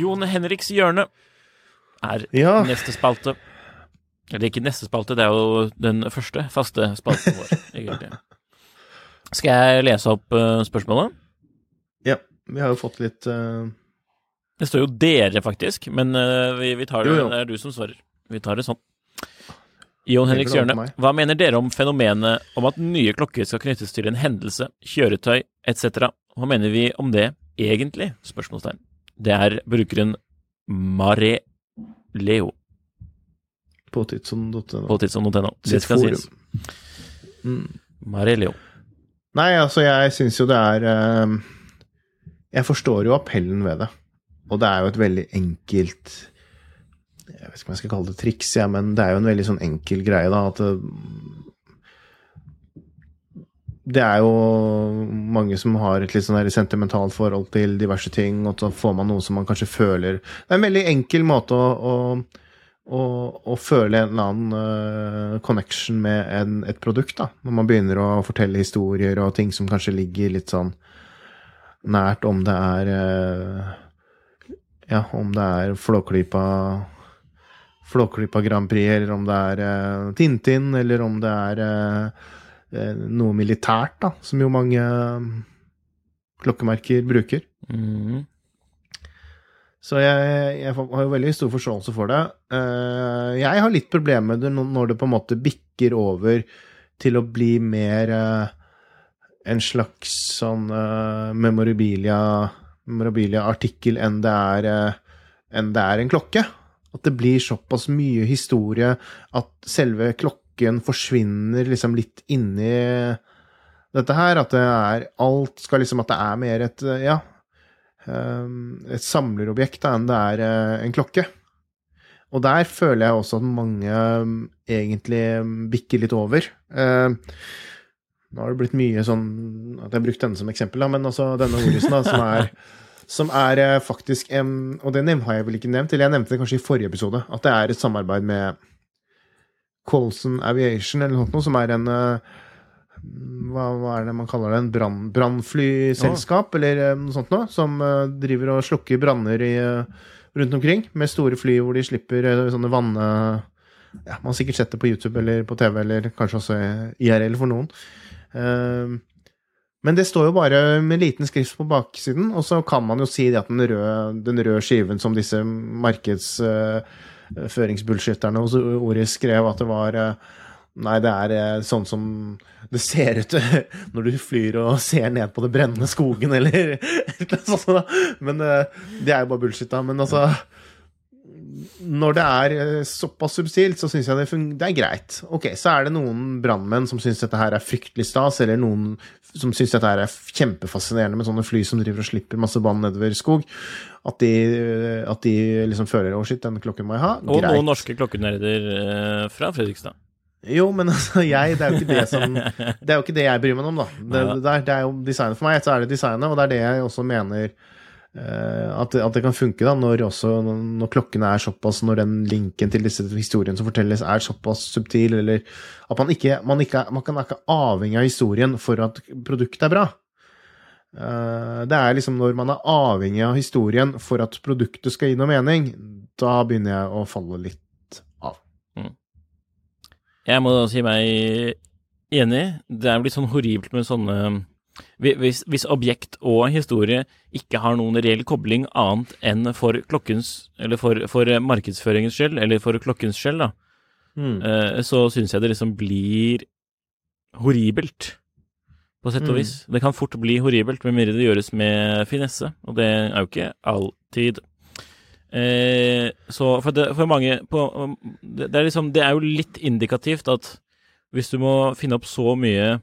S1: Jon Henriks hjørne er
S2: Ja.
S1: neste spalte. Eller ikke neste spalte, det er jo den første faste spalten vår, *laughs* egentlig. Skal jeg lese opp eh, spørsmålet?
S2: Ja, vi har jo fått litt uh...
S1: Det står jo 'dere', faktisk, men uh, vi, vi tar det,
S2: Jo, jo.
S1: det er du som svarer. Vi tar det sånn. Jon Henriks
S2: Tenker
S1: hjørne, hva mener dere om fenomenet om at nye klokker skal knyttes til en hendelse, kjøretøy etc.? Hva mener vi om det egentlig? Spørsmålstegn. Det er brukeren Mare Leo
S2: på tidsson.no.
S1: på tidsson.no. Det skal
S2: forum.
S1: sies. Mare Leo.
S2: Nei, altså, jeg syns jo det er eh, Jeg forstår jo appellen ved det. Og det er jo et veldig enkelt Jeg vet ikke om jeg skal kalle det triks, ja, men det er jo en veldig sånn enkel greie, da, at det, det er jo mange som har et litt sånn sentimentalt forhold til diverse ting, og så får man noe som man kanskje føler Det er en veldig enkel måte å, å, å, å føle en eller annen uh, connection med en, et produkt, da. Når man begynner å fortelle historier og ting som kanskje ligger litt sånn nært, om det er uh, Ja, om det er Flåklypa Flåklypa Grand Prix, eller om det er uh, Tintin, eller om det er uh, noe militært, da, som jo mange klokkemerker bruker.
S1: Mm.
S2: Så jeg, jeg har jo veldig stor forståelse for det. Jeg har litt problemer med det når det på en måte bikker over til å bli mer en slags sånn eh, memorabilia memorabilia-artikkel enn det enn det er en klokke. At det blir såpass mye historie at selve klokken forsvinner liksom litt inni dette her. At det er alt skal liksom At det er mer et ja, um, et samlerobjekt da, enn det er eh, en klokke. Og der føler jeg også at mange um, egentlig um, bikker litt over. Nå har det blitt mye sånn at jeg har brukt denne som eksempel, da, men altså denne ordlisten, da, som er, *laughs* som er eh, faktisk en Og det har jeg vel ikke nevnt, eller jeg nevnte det kanskje i forrige episode, at det er et samarbeid med Colson Aviation eller noe sånt, som er en eh, hva, hva er det man kaller det? En brannflyselskap, ja. eller eh, noe sånt noe, som driver og slukker branner rundt omkring, med store fly hvor de slipper sånne vann... ja, Man har sikkert sett det på YouTube eller på TV, eller kanskje også IRL for noen. Men det står jo bare med liten skrift på baksiden, og så kan man jo si det at den røde, den skiven som disse markedsføringsbullshitterne hos Oris skrev at det var eh, Nei, det er eh, sånn som det ser ut *laughs* når du flyr og ser ned på det brennende skogen, eller *laughs* noe sånt. Men eh, det er jo bare bullshit, da. Men altså Når det er eh, såpass subtilt, så syns jeg det, det er greit. Ok, så er det noen brannmenn som syns dette her er fryktelig stas, eller noen som syns dette her er kjempefascinerende med sånne fly som driver og slipper masse vann nedover skog. At de, at de liksom føler 'å, shit, den klokken må jeg ha'.
S1: Og
S2: Greit.
S1: noen norske klokkenerder eh, fra Fredrikstad.
S2: Jo, men altså, jeg, det er som Det er jo ikke det jeg bryr meg om, da. Det, det, er, det er jo designet for meg. Så er det designet, og det er det jeg også mener eh, at, det- at det kan funke, da, når, også, når klokkene er såpass Når den linken til disse historiene som fortelles, er såpass subtil, eller at man ikke Man, ikke, man kan ikke avhengig av historien for at produktet er bra. Eh, det er liksom når man er avhengig av historien for at produktet skal gi noe mening, da begynner jeg å falle litt av.
S1: Jeg må da si meg enig. Det er blitt sånn horribelt med sånne hvis, hvis objekt og historie ikke har noen reell kobling annet enn for klokkens Eller for, for markedsføringens skyld, eller for klokkens skyld, da,
S2: Mm.
S1: så syns jeg det liksom blir horribelt, på sett og
S2: Mm.
S1: vis. Det kan fort bli horribelt, med mindre det gjøres med finesse, og det er jo ikke alltid. Eh, så for, det, for mange på, det, det, er liksom, det er jo litt indikativt at hvis du må finne opp så mye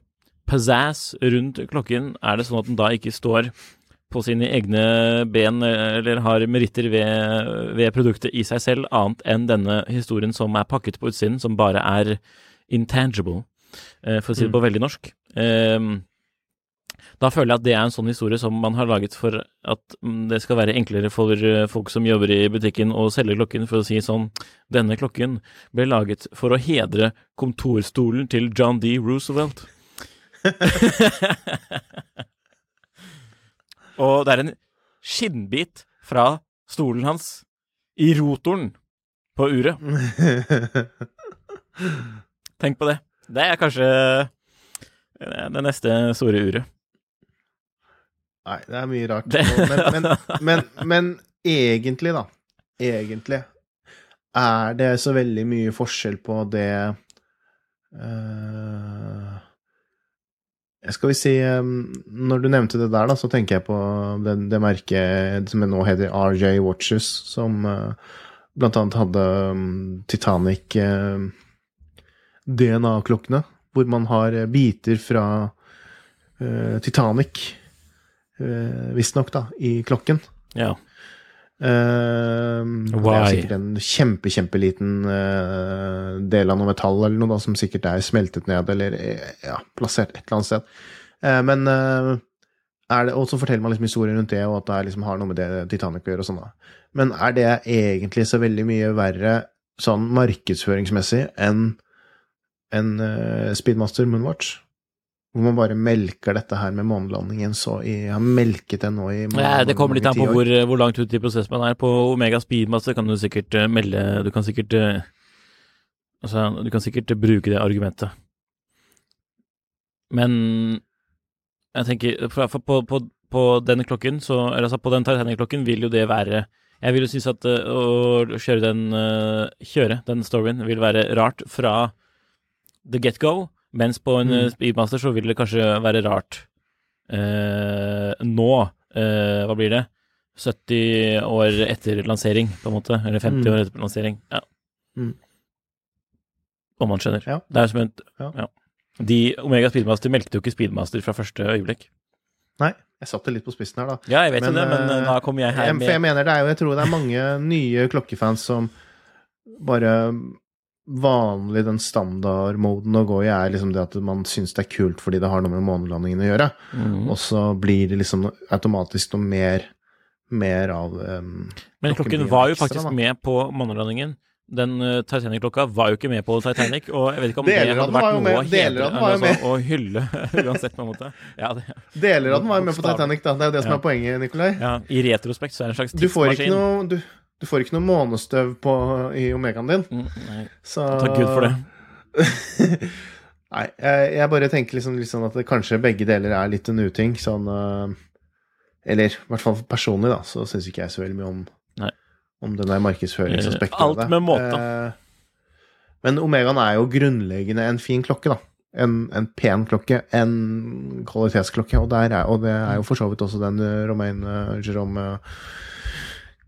S1: pizzazz rundt klokken, er det sånn at den da ikke står på sine egne ben eller har meritter ved, ved produktet i seg selv, annet enn denne historien som er pakket på utsiden, som bare er intangible, eh, for å si det på veldig norsk. Eh, da føler jeg at det er en sånn historie som man har laget for at mm, det skal være enklere for eh, folk som jobber i butikken å selge klokken, for å si sånn Denne klokken ble laget for å hedre kontorstolen til John D. Roosevelt. *laughs* Og det er en skinnbit fra stolen hans i rotoren på uret. *laughs* Tenk på det. Det er kanskje det neste store uret.
S2: Nei, det er mye rart. Men, men, men, men egentlig, da Egentlig er det så veldig mye forskjell på det eh, Skal vi si Når du nevnte det der, da, så tenker jeg på det, det merket som nå heter RJ Watches, som eh, blant annet hadde um, Titanic eh, DNA-klokkene, hvor man har eh, biter fra eh, Titanic visstnok, da, i klokken.
S1: Ja.
S2: Eh, det er sikkert en kjempe, kjempeliten uh, del av noe metall eller noe da, som sikkert er smeltet ned eller eh, ja, plassert et eller annet sted. Uh, men eh, det, Og så forteller man liksom historien rundt det, og at det liksom har noe med det Titanic å gjøre og sånn. da. Men er det egentlig så veldig mye verre sånn markedsføringsmessig enn en, eh, Speedmaster Moonwatch? Hvor man bare melker dette her med månelandingen så i Jeg har melket det nå i
S1: Ja, det kommer litt an på hvor, hvor langt ut i prosessen man er. På Omega Speedmaster kan du sikkert eh, melde Du kan sikkert eh, Altså, du kan sikkert bruke det argumentet. Men jeg tenker for, for på, på, på den klokken, så Eller altså, på den Titanic-klokken vil jo det være Jeg vil jo synes at eh, å kjøre den Kjøre den storyen vil være rart fra the get-go, mens på en
S2: Mm.
S1: eh, Speedmaster så vil det kanskje være rart eh, nå. eh, hva blir det? 70 år etter lansering, på en måte. Eller 50
S2: Mm.
S1: år etter lansering. Ja.
S2: Mm.
S1: Om man skjønner.
S2: Ja.
S1: Det er som et
S2: Ja.
S1: ja. De Omega Speedmaster meldte jo ikke Speedmaster fra første øyeblikk.
S2: Nei, jeg satte litt på spissen her, da.
S1: Ja, jeg vet
S2: Men,
S1: det, men eh,
S2: eh,
S1: da kommer jeg her
S2: Jeg, for jeg mener det er jo Jeg tror det er mange nye klokkefans som bare Vanlig den standardmoden å gå i er liksom det at man syns det er kult fordi det har noe med månelandingen å gjøre.
S1: Mm.
S2: Og så blir det liksom automatisk noe mer, mer av um,
S1: Men
S2: klokken
S1: var jo faktisk
S2: da.
S1: med på månelandingen. Den uh, Titanic-klokka var jo ikke med på Titanic, og jeg vet ikke om
S2: Deler
S1: det hadde vært noe
S2: deler av den var jo
S1: hedre, altså, å hylle *laughs* uansett, på en måte. Ja, det,
S2: Deler av den var jo med på Titanic, da. Det er jo det som
S1: Ja.
S2: er poenget, Nikolai.
S1: ja, I retrospekt så er det en slags tidsmaskin.
S2: Du får ikke noe du, du får ikke noe månestøv på, i Omegaen din.
S1: Mm, nei,
S2: Så
S1: takk Gud for det. *laughs*
S2: Nei, jeg, jeg bare tenker liksom, sånn at det kanskje begge deler er litt en uting. Sånn uh, Eller i hvert fall personlig, da, så syns ikke jeg så veldig mye om,
S1: Nei.
S2: om den der markedsføringsaspektet.
S1: Alt med måte.
S2: Uh, men Omegaen er jo grunnleggende en fin klokke, da. En, en pen klokke, en kvalitetsklokke, og, der er, og det er jo for så vidt også den romaine Romain uh, Jerome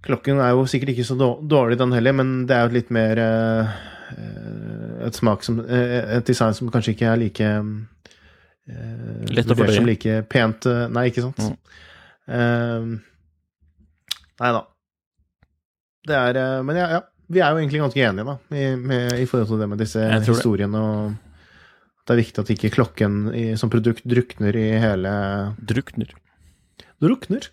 S2: Klokken er jo sikkert ikke så dårlig, den heller, men det er jo litt mer eh, eh, et smak som eh, Et design som kanskje ikke er like
S1: Lett å fordøye.
S2: som like pent Nei, ikke sant?
S1: Mm.
S2: Eh, nei da. Det er Men ja, ja. Vi er jo egentlig ganske enige, da, i, med, i forhold til det med disse historiene. og det er viktig at ikke klokken i, som produkt drukner i hele
S1: Drukner.
S2: Drukner?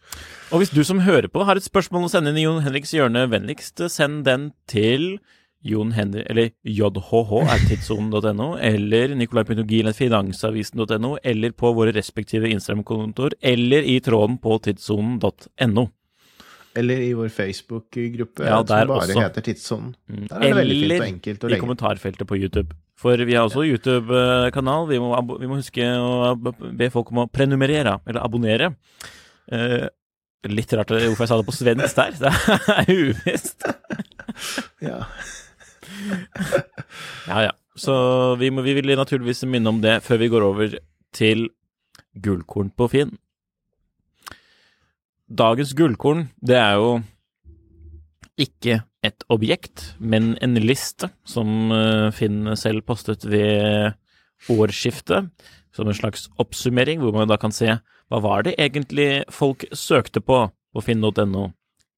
S1: Og hvis du som hører på har et spørsmål å sende inn i Jon Henriks hjørne, vennligst send den til Jon Henrik, eller jhh.tidssonen.no, eller nikolai.gil.finansavisen.no, eller på våre respektive Instagram-kontor, eller i tråden på tidssonen.no.
S2: Eller i vår Facebook-gruppe,
S1: Ja,
S2: som bare
S1: også.
S2: heter Tidssonen. Der er det veldig fint og enkelt å
S1: i kommentarfeltet på YouTube. For vi har også YouTube-kanal. Vi, må vi må huske å be folk om å prenumerere, eller abonnere. Eh, litt rart hvorfor jeg sa det på svensk der. Det er uvisst.
S2: Ja.
S1: Ja, ja. Så vi, må, vi vil naturligvis minne om det før vi går over til gullkorn på Finn. Dagens gullkorn, det er jo ikke et objekt, men en liste som eh, Finn selv postet ved årsskiftet, som en slags oppsummering, hvor man da kan se hva var det egentlig folk søkte på på finn.no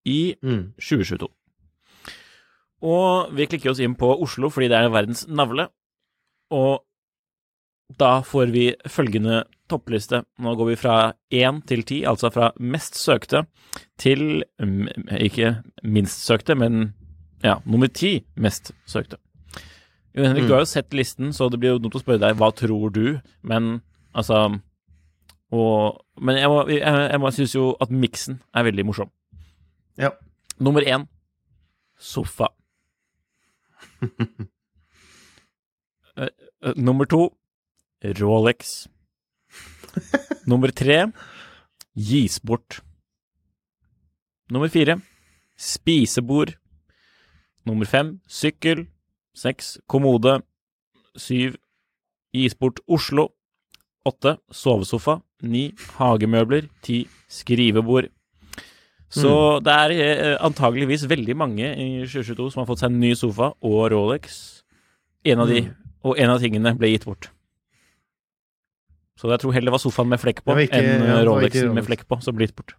S1: i
S2: Mm.
S1: 2022. Og vi klikker oss inn på Oslo fordi det er verdens navle. Og da får vi følgende toppliste. Nå går vi fra én til ti, altså fra mest søkte til mm, ikke minst søkte, men ja, nummer ti mest søkte. Jo, Henrik,
S2: Mm.
S1: du har jo sett listen, så det blir jo dumt å spørre deg hva tror du, men altså og, Men jeg, må, jeg, jeg synes jo at miksen er veldig morsom.
S2: ja.
S1: Nummer én sofa. *laughs* Eh, eh, Nummer to Rolex. *laughs* Nummer tre gis bort. Nummer fire spisebord. Nummer fem sykkel. Seks kommode. Syv isport Oslo. Åtte sovesofa. Ni hagemøbler. Ti skrivebord. Så det er eh, antageligvis veldig mange i 2022 som har fått seg en ny sofa og Rolex. En av de, og en av tingene ble gitt bort. Så jeg tror heller det var sofaen med flekk på
S2: ikke-
S1: enn
S2: ja,
S1: Rolexen
S2: Rolex.
S1: med flekk på som ble gitt bort.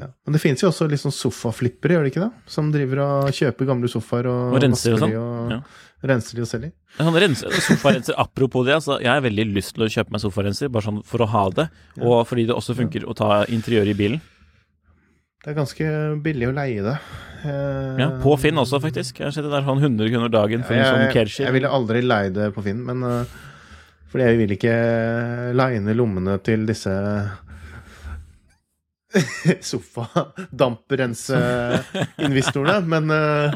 S2: Ja. Men det finnes jo også liksom sofaflippere, gjør det ikke det? Som driver og kjøper gamle sofaer og,
S1: Og renser og sånn.
S2: og
S1: Ja.
S2: renser de og selger.
S1: Han renser, rense, sofarenser, apropos det, altså, jeg har veldig lyst til å kjøpe meg sofarenser, bare sånn for å ha det, og fordi det også funker å ta interiør i bilen.
S2: Det er ganske billig å leie det. Eh,
S1: Ja, På Finn også, faktisk. Jeg har sett det der sånn 100 kroner dagen for en sånn Kershi.
S2: Jeg ville aldri leie det på Finn, men uh, fordi jeg vil ikke leie line lommene til disse *laughs* sofadamprense-investorene. Men, eh,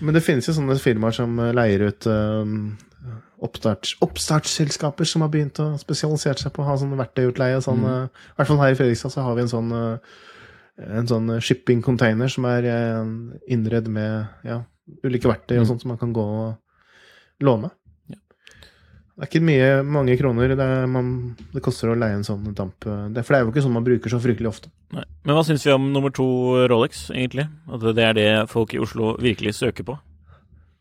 S2: men det finnes jo sånne firmaer som eh, leier ut eh, oppstarts, oppstartsselskaper som har begynt å spesialisere seg på å ha sånn verktøyutleie. Sånn,
S1: Mm.
S2: I hvert fall her i Fredrikstad så har vi en sånn en sånn shipping container som er innredd med ja, ulike verktøy og
S1: Mm.
S2: sånt som man kan gå og låne. Det er ikke mye, mange kroner det, er, man, det koster å leie en sånn damp. eh, Det, for det er jo ikke sånn man bruker så fryktelig ofte.
S1: Nei. Men hva syns vi om nummer to Rolex, egentlig? At det er det folk i Oslo virkelig søker på?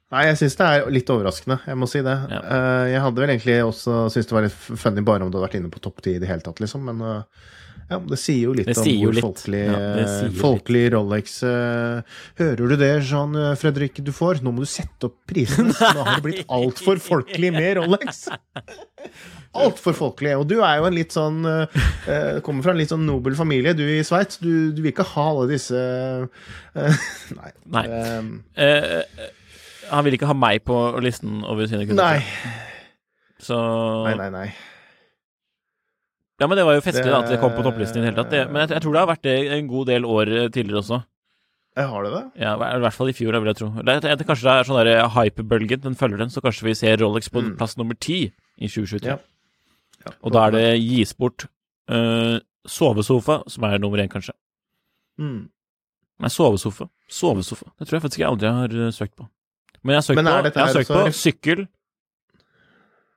S2: Nei, jeg syns det er litt overraskende, jeg må si det.
S1: Ja.
S2: Eh, Jeg hadde vel egentlig også syntes det var litt funny bare om du hadde vært inne på topp ti i det hele tatt, liksom, men eh, ja, det sier jo litt
S1: Det
S2: om hvor
S1: litt.
S2: folkelig,
S1: Ja,
S2: folkelig Rolex eh, Hører du det, Jean eh, Fredrik, du får? Nå må du sette opp prisene. *laughs* Nå har det blitt altfor folkelig med Rolex. *laughs* Altfor folkelig. Og du er jo en litt sånn eh, Kommer fra en litt sånn nobel familie, du i Sveits. Du, du vil ikke ha alle disse *laughs* Nei.
S1: Nei.
S2: Eh,
S1: uh, han vil ikke ha meg på listen over sine kunder.
S2: nei.
S1: Så
S2: Nei, nei, nei.
S1: Ja, men det var jo festlig da, at det kom på topplisten i det hele tatt. Det, men jeg, jeg tror det har vært det en god del år eh, tidligere også.
S2: Jeg har det det?
S1: Ja, I hvert fall i fjor, vil jeg tro. Det, det, kanskje det er sånn der hype-bølgen, den følger den, så kanskje vi ser Rolex på
S2: Mm.
S1: plass nummer ti i 2023.
S2: Ja. Ja,
S1: Og da er det gis bort uh, sovesofa, som er nummer én, kanskje.
S2: mm.
S1: Nei, sovesofa. Sovesofa. Det tror jeg faktisk jeg aldri har eh, søkt på. Men jeg har søkt, på, jeg har søkt på sykkel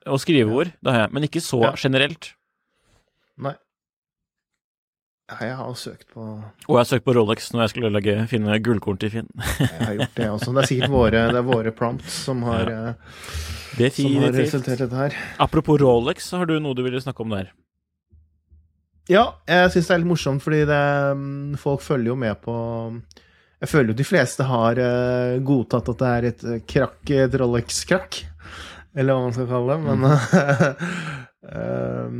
S1: og skrivebord, det har jeg. Men ikke så generelt.
S2: Nei. Jeg har søkt på
S1: Og jeg har søkt på Rolex når jeg skulle legge, finne gullkorn til Finn.
S2: Jeg har gjort det også. Det er sikkert våre, det våre prompts som har, eh, som har resultert i dette her.
S1: Apropos Rolex, har du noe du ville snakke om der?
S2: Ja, jeg syns det er litt morsomt, fordi det, mm, folk følger jo med på Jeg føler jo de fleste har eh, godtatt at det er et eh, krakk, et Rolex-krakk. Eller hva man skal kalle det. Men *laughs* eh,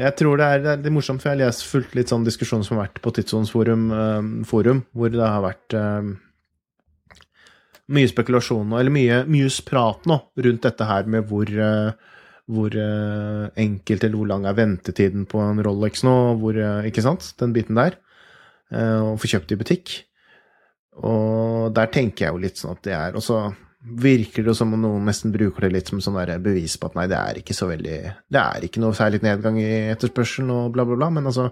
S2: jeg tror det er, litt morsomt, for jeg har fulgt litt sånn diskusjon som har vært på Tidsånds forum, eh, forum hvor det har vært eh, mye spekulasjon nå, eller mye, mye prat nå rundt dette her med hvor uh, hvor uh, enkelt eller hvor lang er ventetiden på en Rolex nå, hvor, uh, ikke sant, den biten der. og få kjøpt i butikk. Og der tenker jeg jo litt sånn at det er Og så virker det som om noen nesten bruker det litt som sånn bevis på at nei, det er ikke så veldig Det er ikke noe særlig nedgang i etterspørselen og bla, bla, bla. Men altså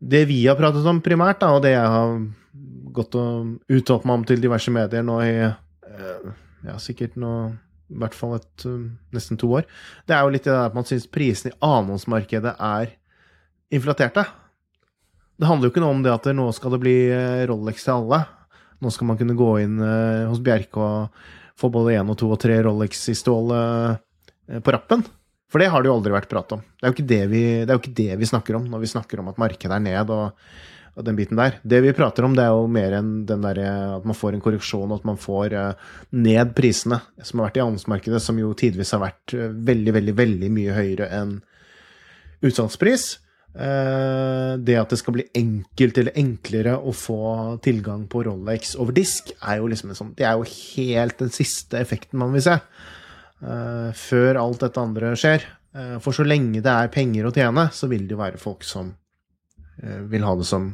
S2: Det vi har pratet om primært, da, og det jeg har gått og uttalt meg om til diverse medier nå i eh, ja, sikkert nå i hvert fall et, uh, nesten to år, det er jo litt det der at man syns prisene i annonsmarkedet er inflaterte. Det handler jo ikke noe om det at nå skal det bli eh, Rolex til alle. Nå skal man kunne gå inn uh, hos Bjerke og få både én og to og tre Rolex i stålet uh, på rappen. For det har det jo aldri vært prat om. Det er jo ikke det vi, det jo ikke det vi snakker om når vi snakker om at markedet er ned og, og den biten der. Det vi prater om, det er jo mer enn den der, at man får en korreksjon, og at man får ned prisene som har vært i annonsmarkedet, som jo tidvis har vært veldig, veldig, veldig mye høyere enn utsalgspris. Uh, det at det skal bli enkelt eller enklere å få tilgang på Rolex over disk, er jo liksom en sånn Det er jo helt den siste effekten man vil se. Uh, før alt dette andre skjer. Uh, for så lenge det er penger å tjene, så vil det jo være folk som vil ha det som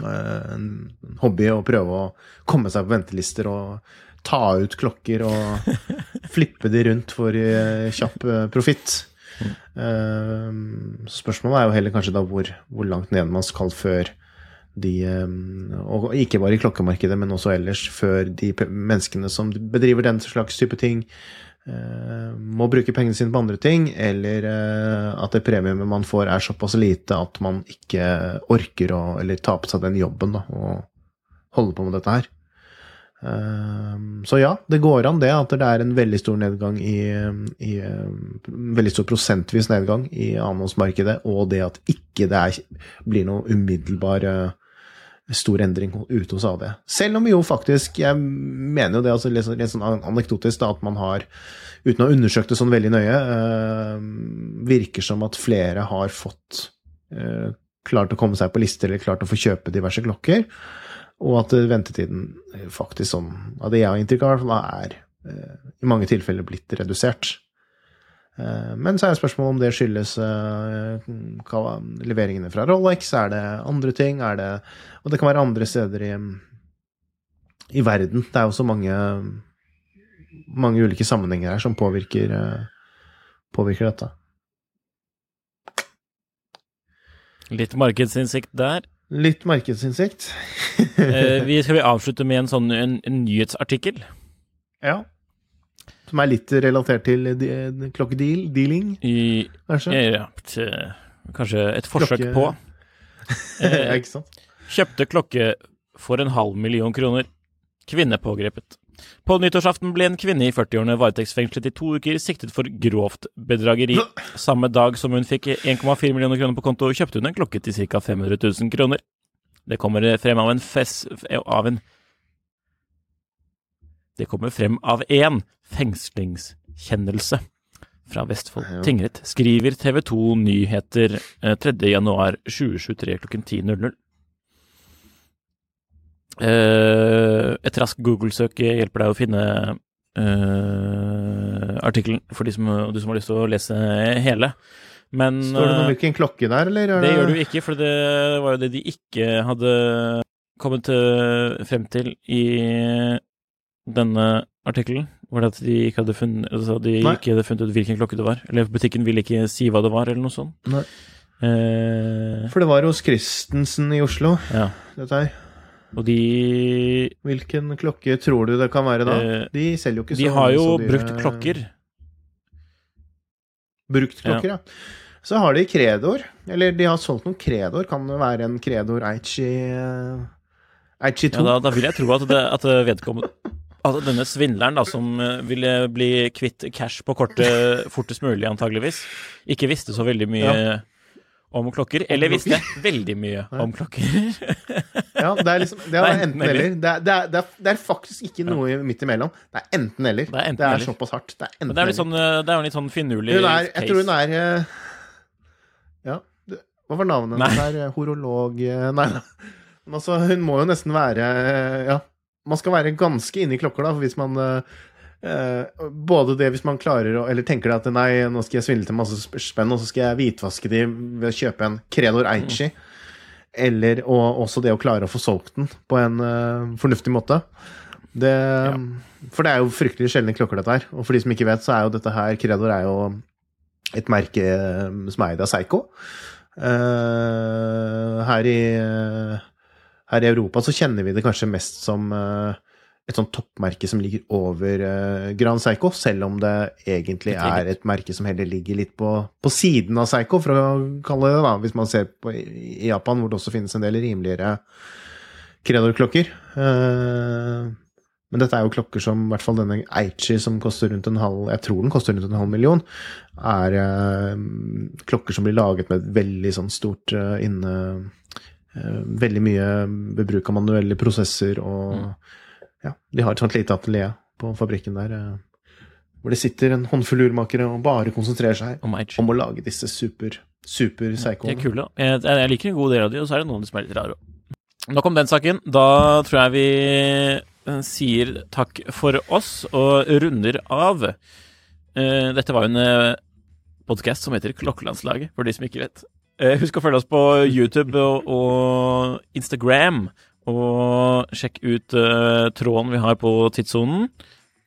S2: en hobby å prøve å komme seg på ventelister og ta ut klokker og *laughs* flippe de rundt for kjapp profitt. Så spørsmålet er jo heller kanskje da hvor, hvor langt ned man skal før de Og ikke bare i klokkemarkedet, men også ellers, før de menneskene som bedriver den slags type ting, må bruke pengene sine på andre ting, eller at det premiumet man får er såpass lite at man ikke orker å Eller ta på seg den jobben da, og holde på med dette her. Så ja, det går an det at det er en veldig stor nedgang i, i Veldig stor prosentvis nedgang i annonsmarkedet, og det at ikke det er, blir noe umiddelbar stor endring ute hos AD. Selv om jo faktisk Jeg mener jo det altså litt, litt sånn anekdotisk da, at man har, uten å ha undersøkt det sånn veldig nøye, virker som at flere har fått klart å komme seg på lister eller klart å få kjøpe diverse klokker. Og at ventetiden faktisk sånn, av det jeg har inntrykk av, er i mange tilfeller blitt redusert. Men så er spørsmålet om det skyldes leveringene fra Rolex, er det andre ting, er det Og det kan være andre steder i, i verden. Det er jo så mange, mange ulike sammenhenger her som påvirker, påvirker dette.
S1: Litt markedsinnsikt der.
S2: Litt markedsinnsikt. *laughs*
S1: eh, vi skal vi avslutte med en sånn en, en nyhetsartikkel.
S2: Ja. Som er litt relatert til klokkedealing,
S1: kanskje? Ja, til, kanskje et forsøk Klokke... på. *laughs*
S2: Eh, ja, ikke sant?
S1: Kjøpte klokke for en halv million kroner. Kvinne pågrepet. På nyttårsaften ble en kvinne i 40-årene varetektsfengslet i to uker, siktet for grovt bedrageri. Samme dag som hun fikk 1,4 millioner kroner på konto, kjøpte hun en klokke til ca. 500 000 kroner. Det kommer frem av en fes... av en Det kommer frem av én fengslingskjennelse fra Vestfold tingrett, skriver TV 2 Nyheter 3.1.2023 klokken 10.00. Uh, et raskt Google-søk hjelper deg å finne uh, artikkelen for de som, du som har lyst til å lese hele. Men
S2: Står det noe om hvilken klokke der, eller?
S1: Det, gjør du ikke, for det var jo det de ikke hadde kommet frem til i denne artikkelen. Var det at de ikke hadde funnet, altså de ikke hadde funnet ut hvilken klokke det var? Eller butikken ville ikke si hva det var, eller noe sånt?
S2: Nei.
S1: Uh,
S2: for det var hos Christensen i Oslo,
S1: ja.
S2: dette her.
S1: Og de
S2: Hvilken klokke tror du det kan være da?
S1: Eh,
S2: de selger jo ikke så
S1: De har jo brukt klokker.
S2: Brukt klokker, ja. ja. Så har de Kredor. Eller de har solgt noen Kredor. Kan det være en Kredor Eichi Eichi 2?
S1: Ja, da, da vil jeg tro at, det, at vedkommende Altså denne svindleren da, som eh, ville bli kvitt cash på kortet fortest mulig, antageligvis, ikke visste så veldig mye ja om klokker, eller visste veldig mye om klokker.
S2: ja, det er liksom Det er enten eller. Det er, det, er, det, er, det faktisk ikke noe midt imellom. Det er enten eller.
S1: Det er, enten
S2: det
S1: er
S2: såpass hardt. Det er enten
S1: det er, litt sånn, det er jo litt sånn finurlig
S2: case. Jeg tror hun er eh, Ja, hva var navnet hennes der? Horolog eh, Nei, men altså, hun må jo nesten være eh, Ja, man skal være ganske inne i klokker, da, hvis man Uh, både det hvis man klarer å Eller tenker at nei, nå skal jeg svindle til masse spenn, og så skal jeg hvitvaske de ved å kjøpe en Kredor Aichi. Mm. eller og også det å klare å få solgt den på en uh, fornuftig måte. Det, ja. For det er jo fryktelig sjeldne klokker, dette her. Og for de som ikke vet, så er jo dette her Credor er jo et merke som er eid av Seigo. Uh, her, i, her i Europa så kjenner vi det kanskje mest som uh, et sånt toppmerke som ligger over uh, Grand Seiko, selv om det egentlig er et merke som heller ligger litt på, på, siden av Seiko, for å kalle det det, hvis man ser på i Japan, hvor det også finnes en del rimeligere Credor-klokker. Uh, men dette er jo klokker som, i hvert fall denne Eichi, som koster rundt en halv Jeg tror den koster rundt en halv million, er uh, klokker som blir laget med et veldig sånn stort inne Veldig mye ved bruk av manuelle prosesser og mm ja, de har et sånt lite atelier på fabrikken der eh, hvor det sitter en håndfull urmakere og bare konsentrerer seg om, om å lage disse super, super seikoene.
S1: De er kule. Jeg, jeg, liker en god del av de, og så er det noen som er litt rare òg. Nok om den saken. Da tror jeg vi eh, sier takk for oss og runder av. Eh, dette var jo en podkast som heter Klokkelandslaget, for de som ikke vet. Husk å følge oss på YouTube og Instagram og sjekk ut uh, tråden vi har på tidssonen.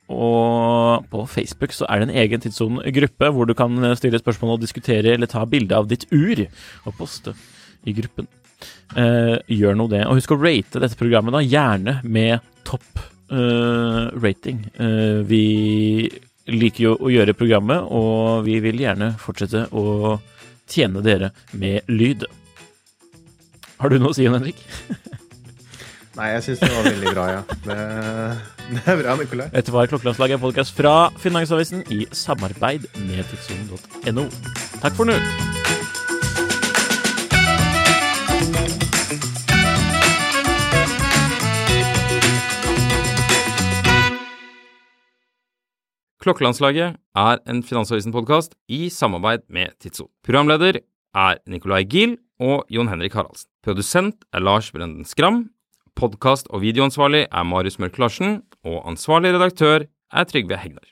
S1: Og på Facebook så er det en egen tidssonegruppe hvor du kan stille spørsmål og diskutere eller ta bilde av ditt ur og poste i gruppen. Uh, gjør nå det. Og husk å rate dette programmet, da, gjerne med topp uh, rating. vi liker jo å gjøre programmet, og vi vil gjerne fortsette å tjene dere med lyd. Har du noe å si, Henrik? *laughs*
S2: Nei, jeg syns det var veldig bra, ja. Det, det er bra, Nikolai.
S1: Dette var Klokkelandslaget, en podkast fra Finansavisen i samarbeid med tidssonen.no. Takk for nå.
S4: Klokkelandslaget er en Finansavisen-podkast i samarbeid med Tidso. Programleder er Nicolai Giel og Jon Henrik Haraldsen. Produsent er Lars Brenden Skram. Podkast- og videoansvarlig er Marius Mørk Larsen, og ansvarlig redaktør er Trygve Hegnar.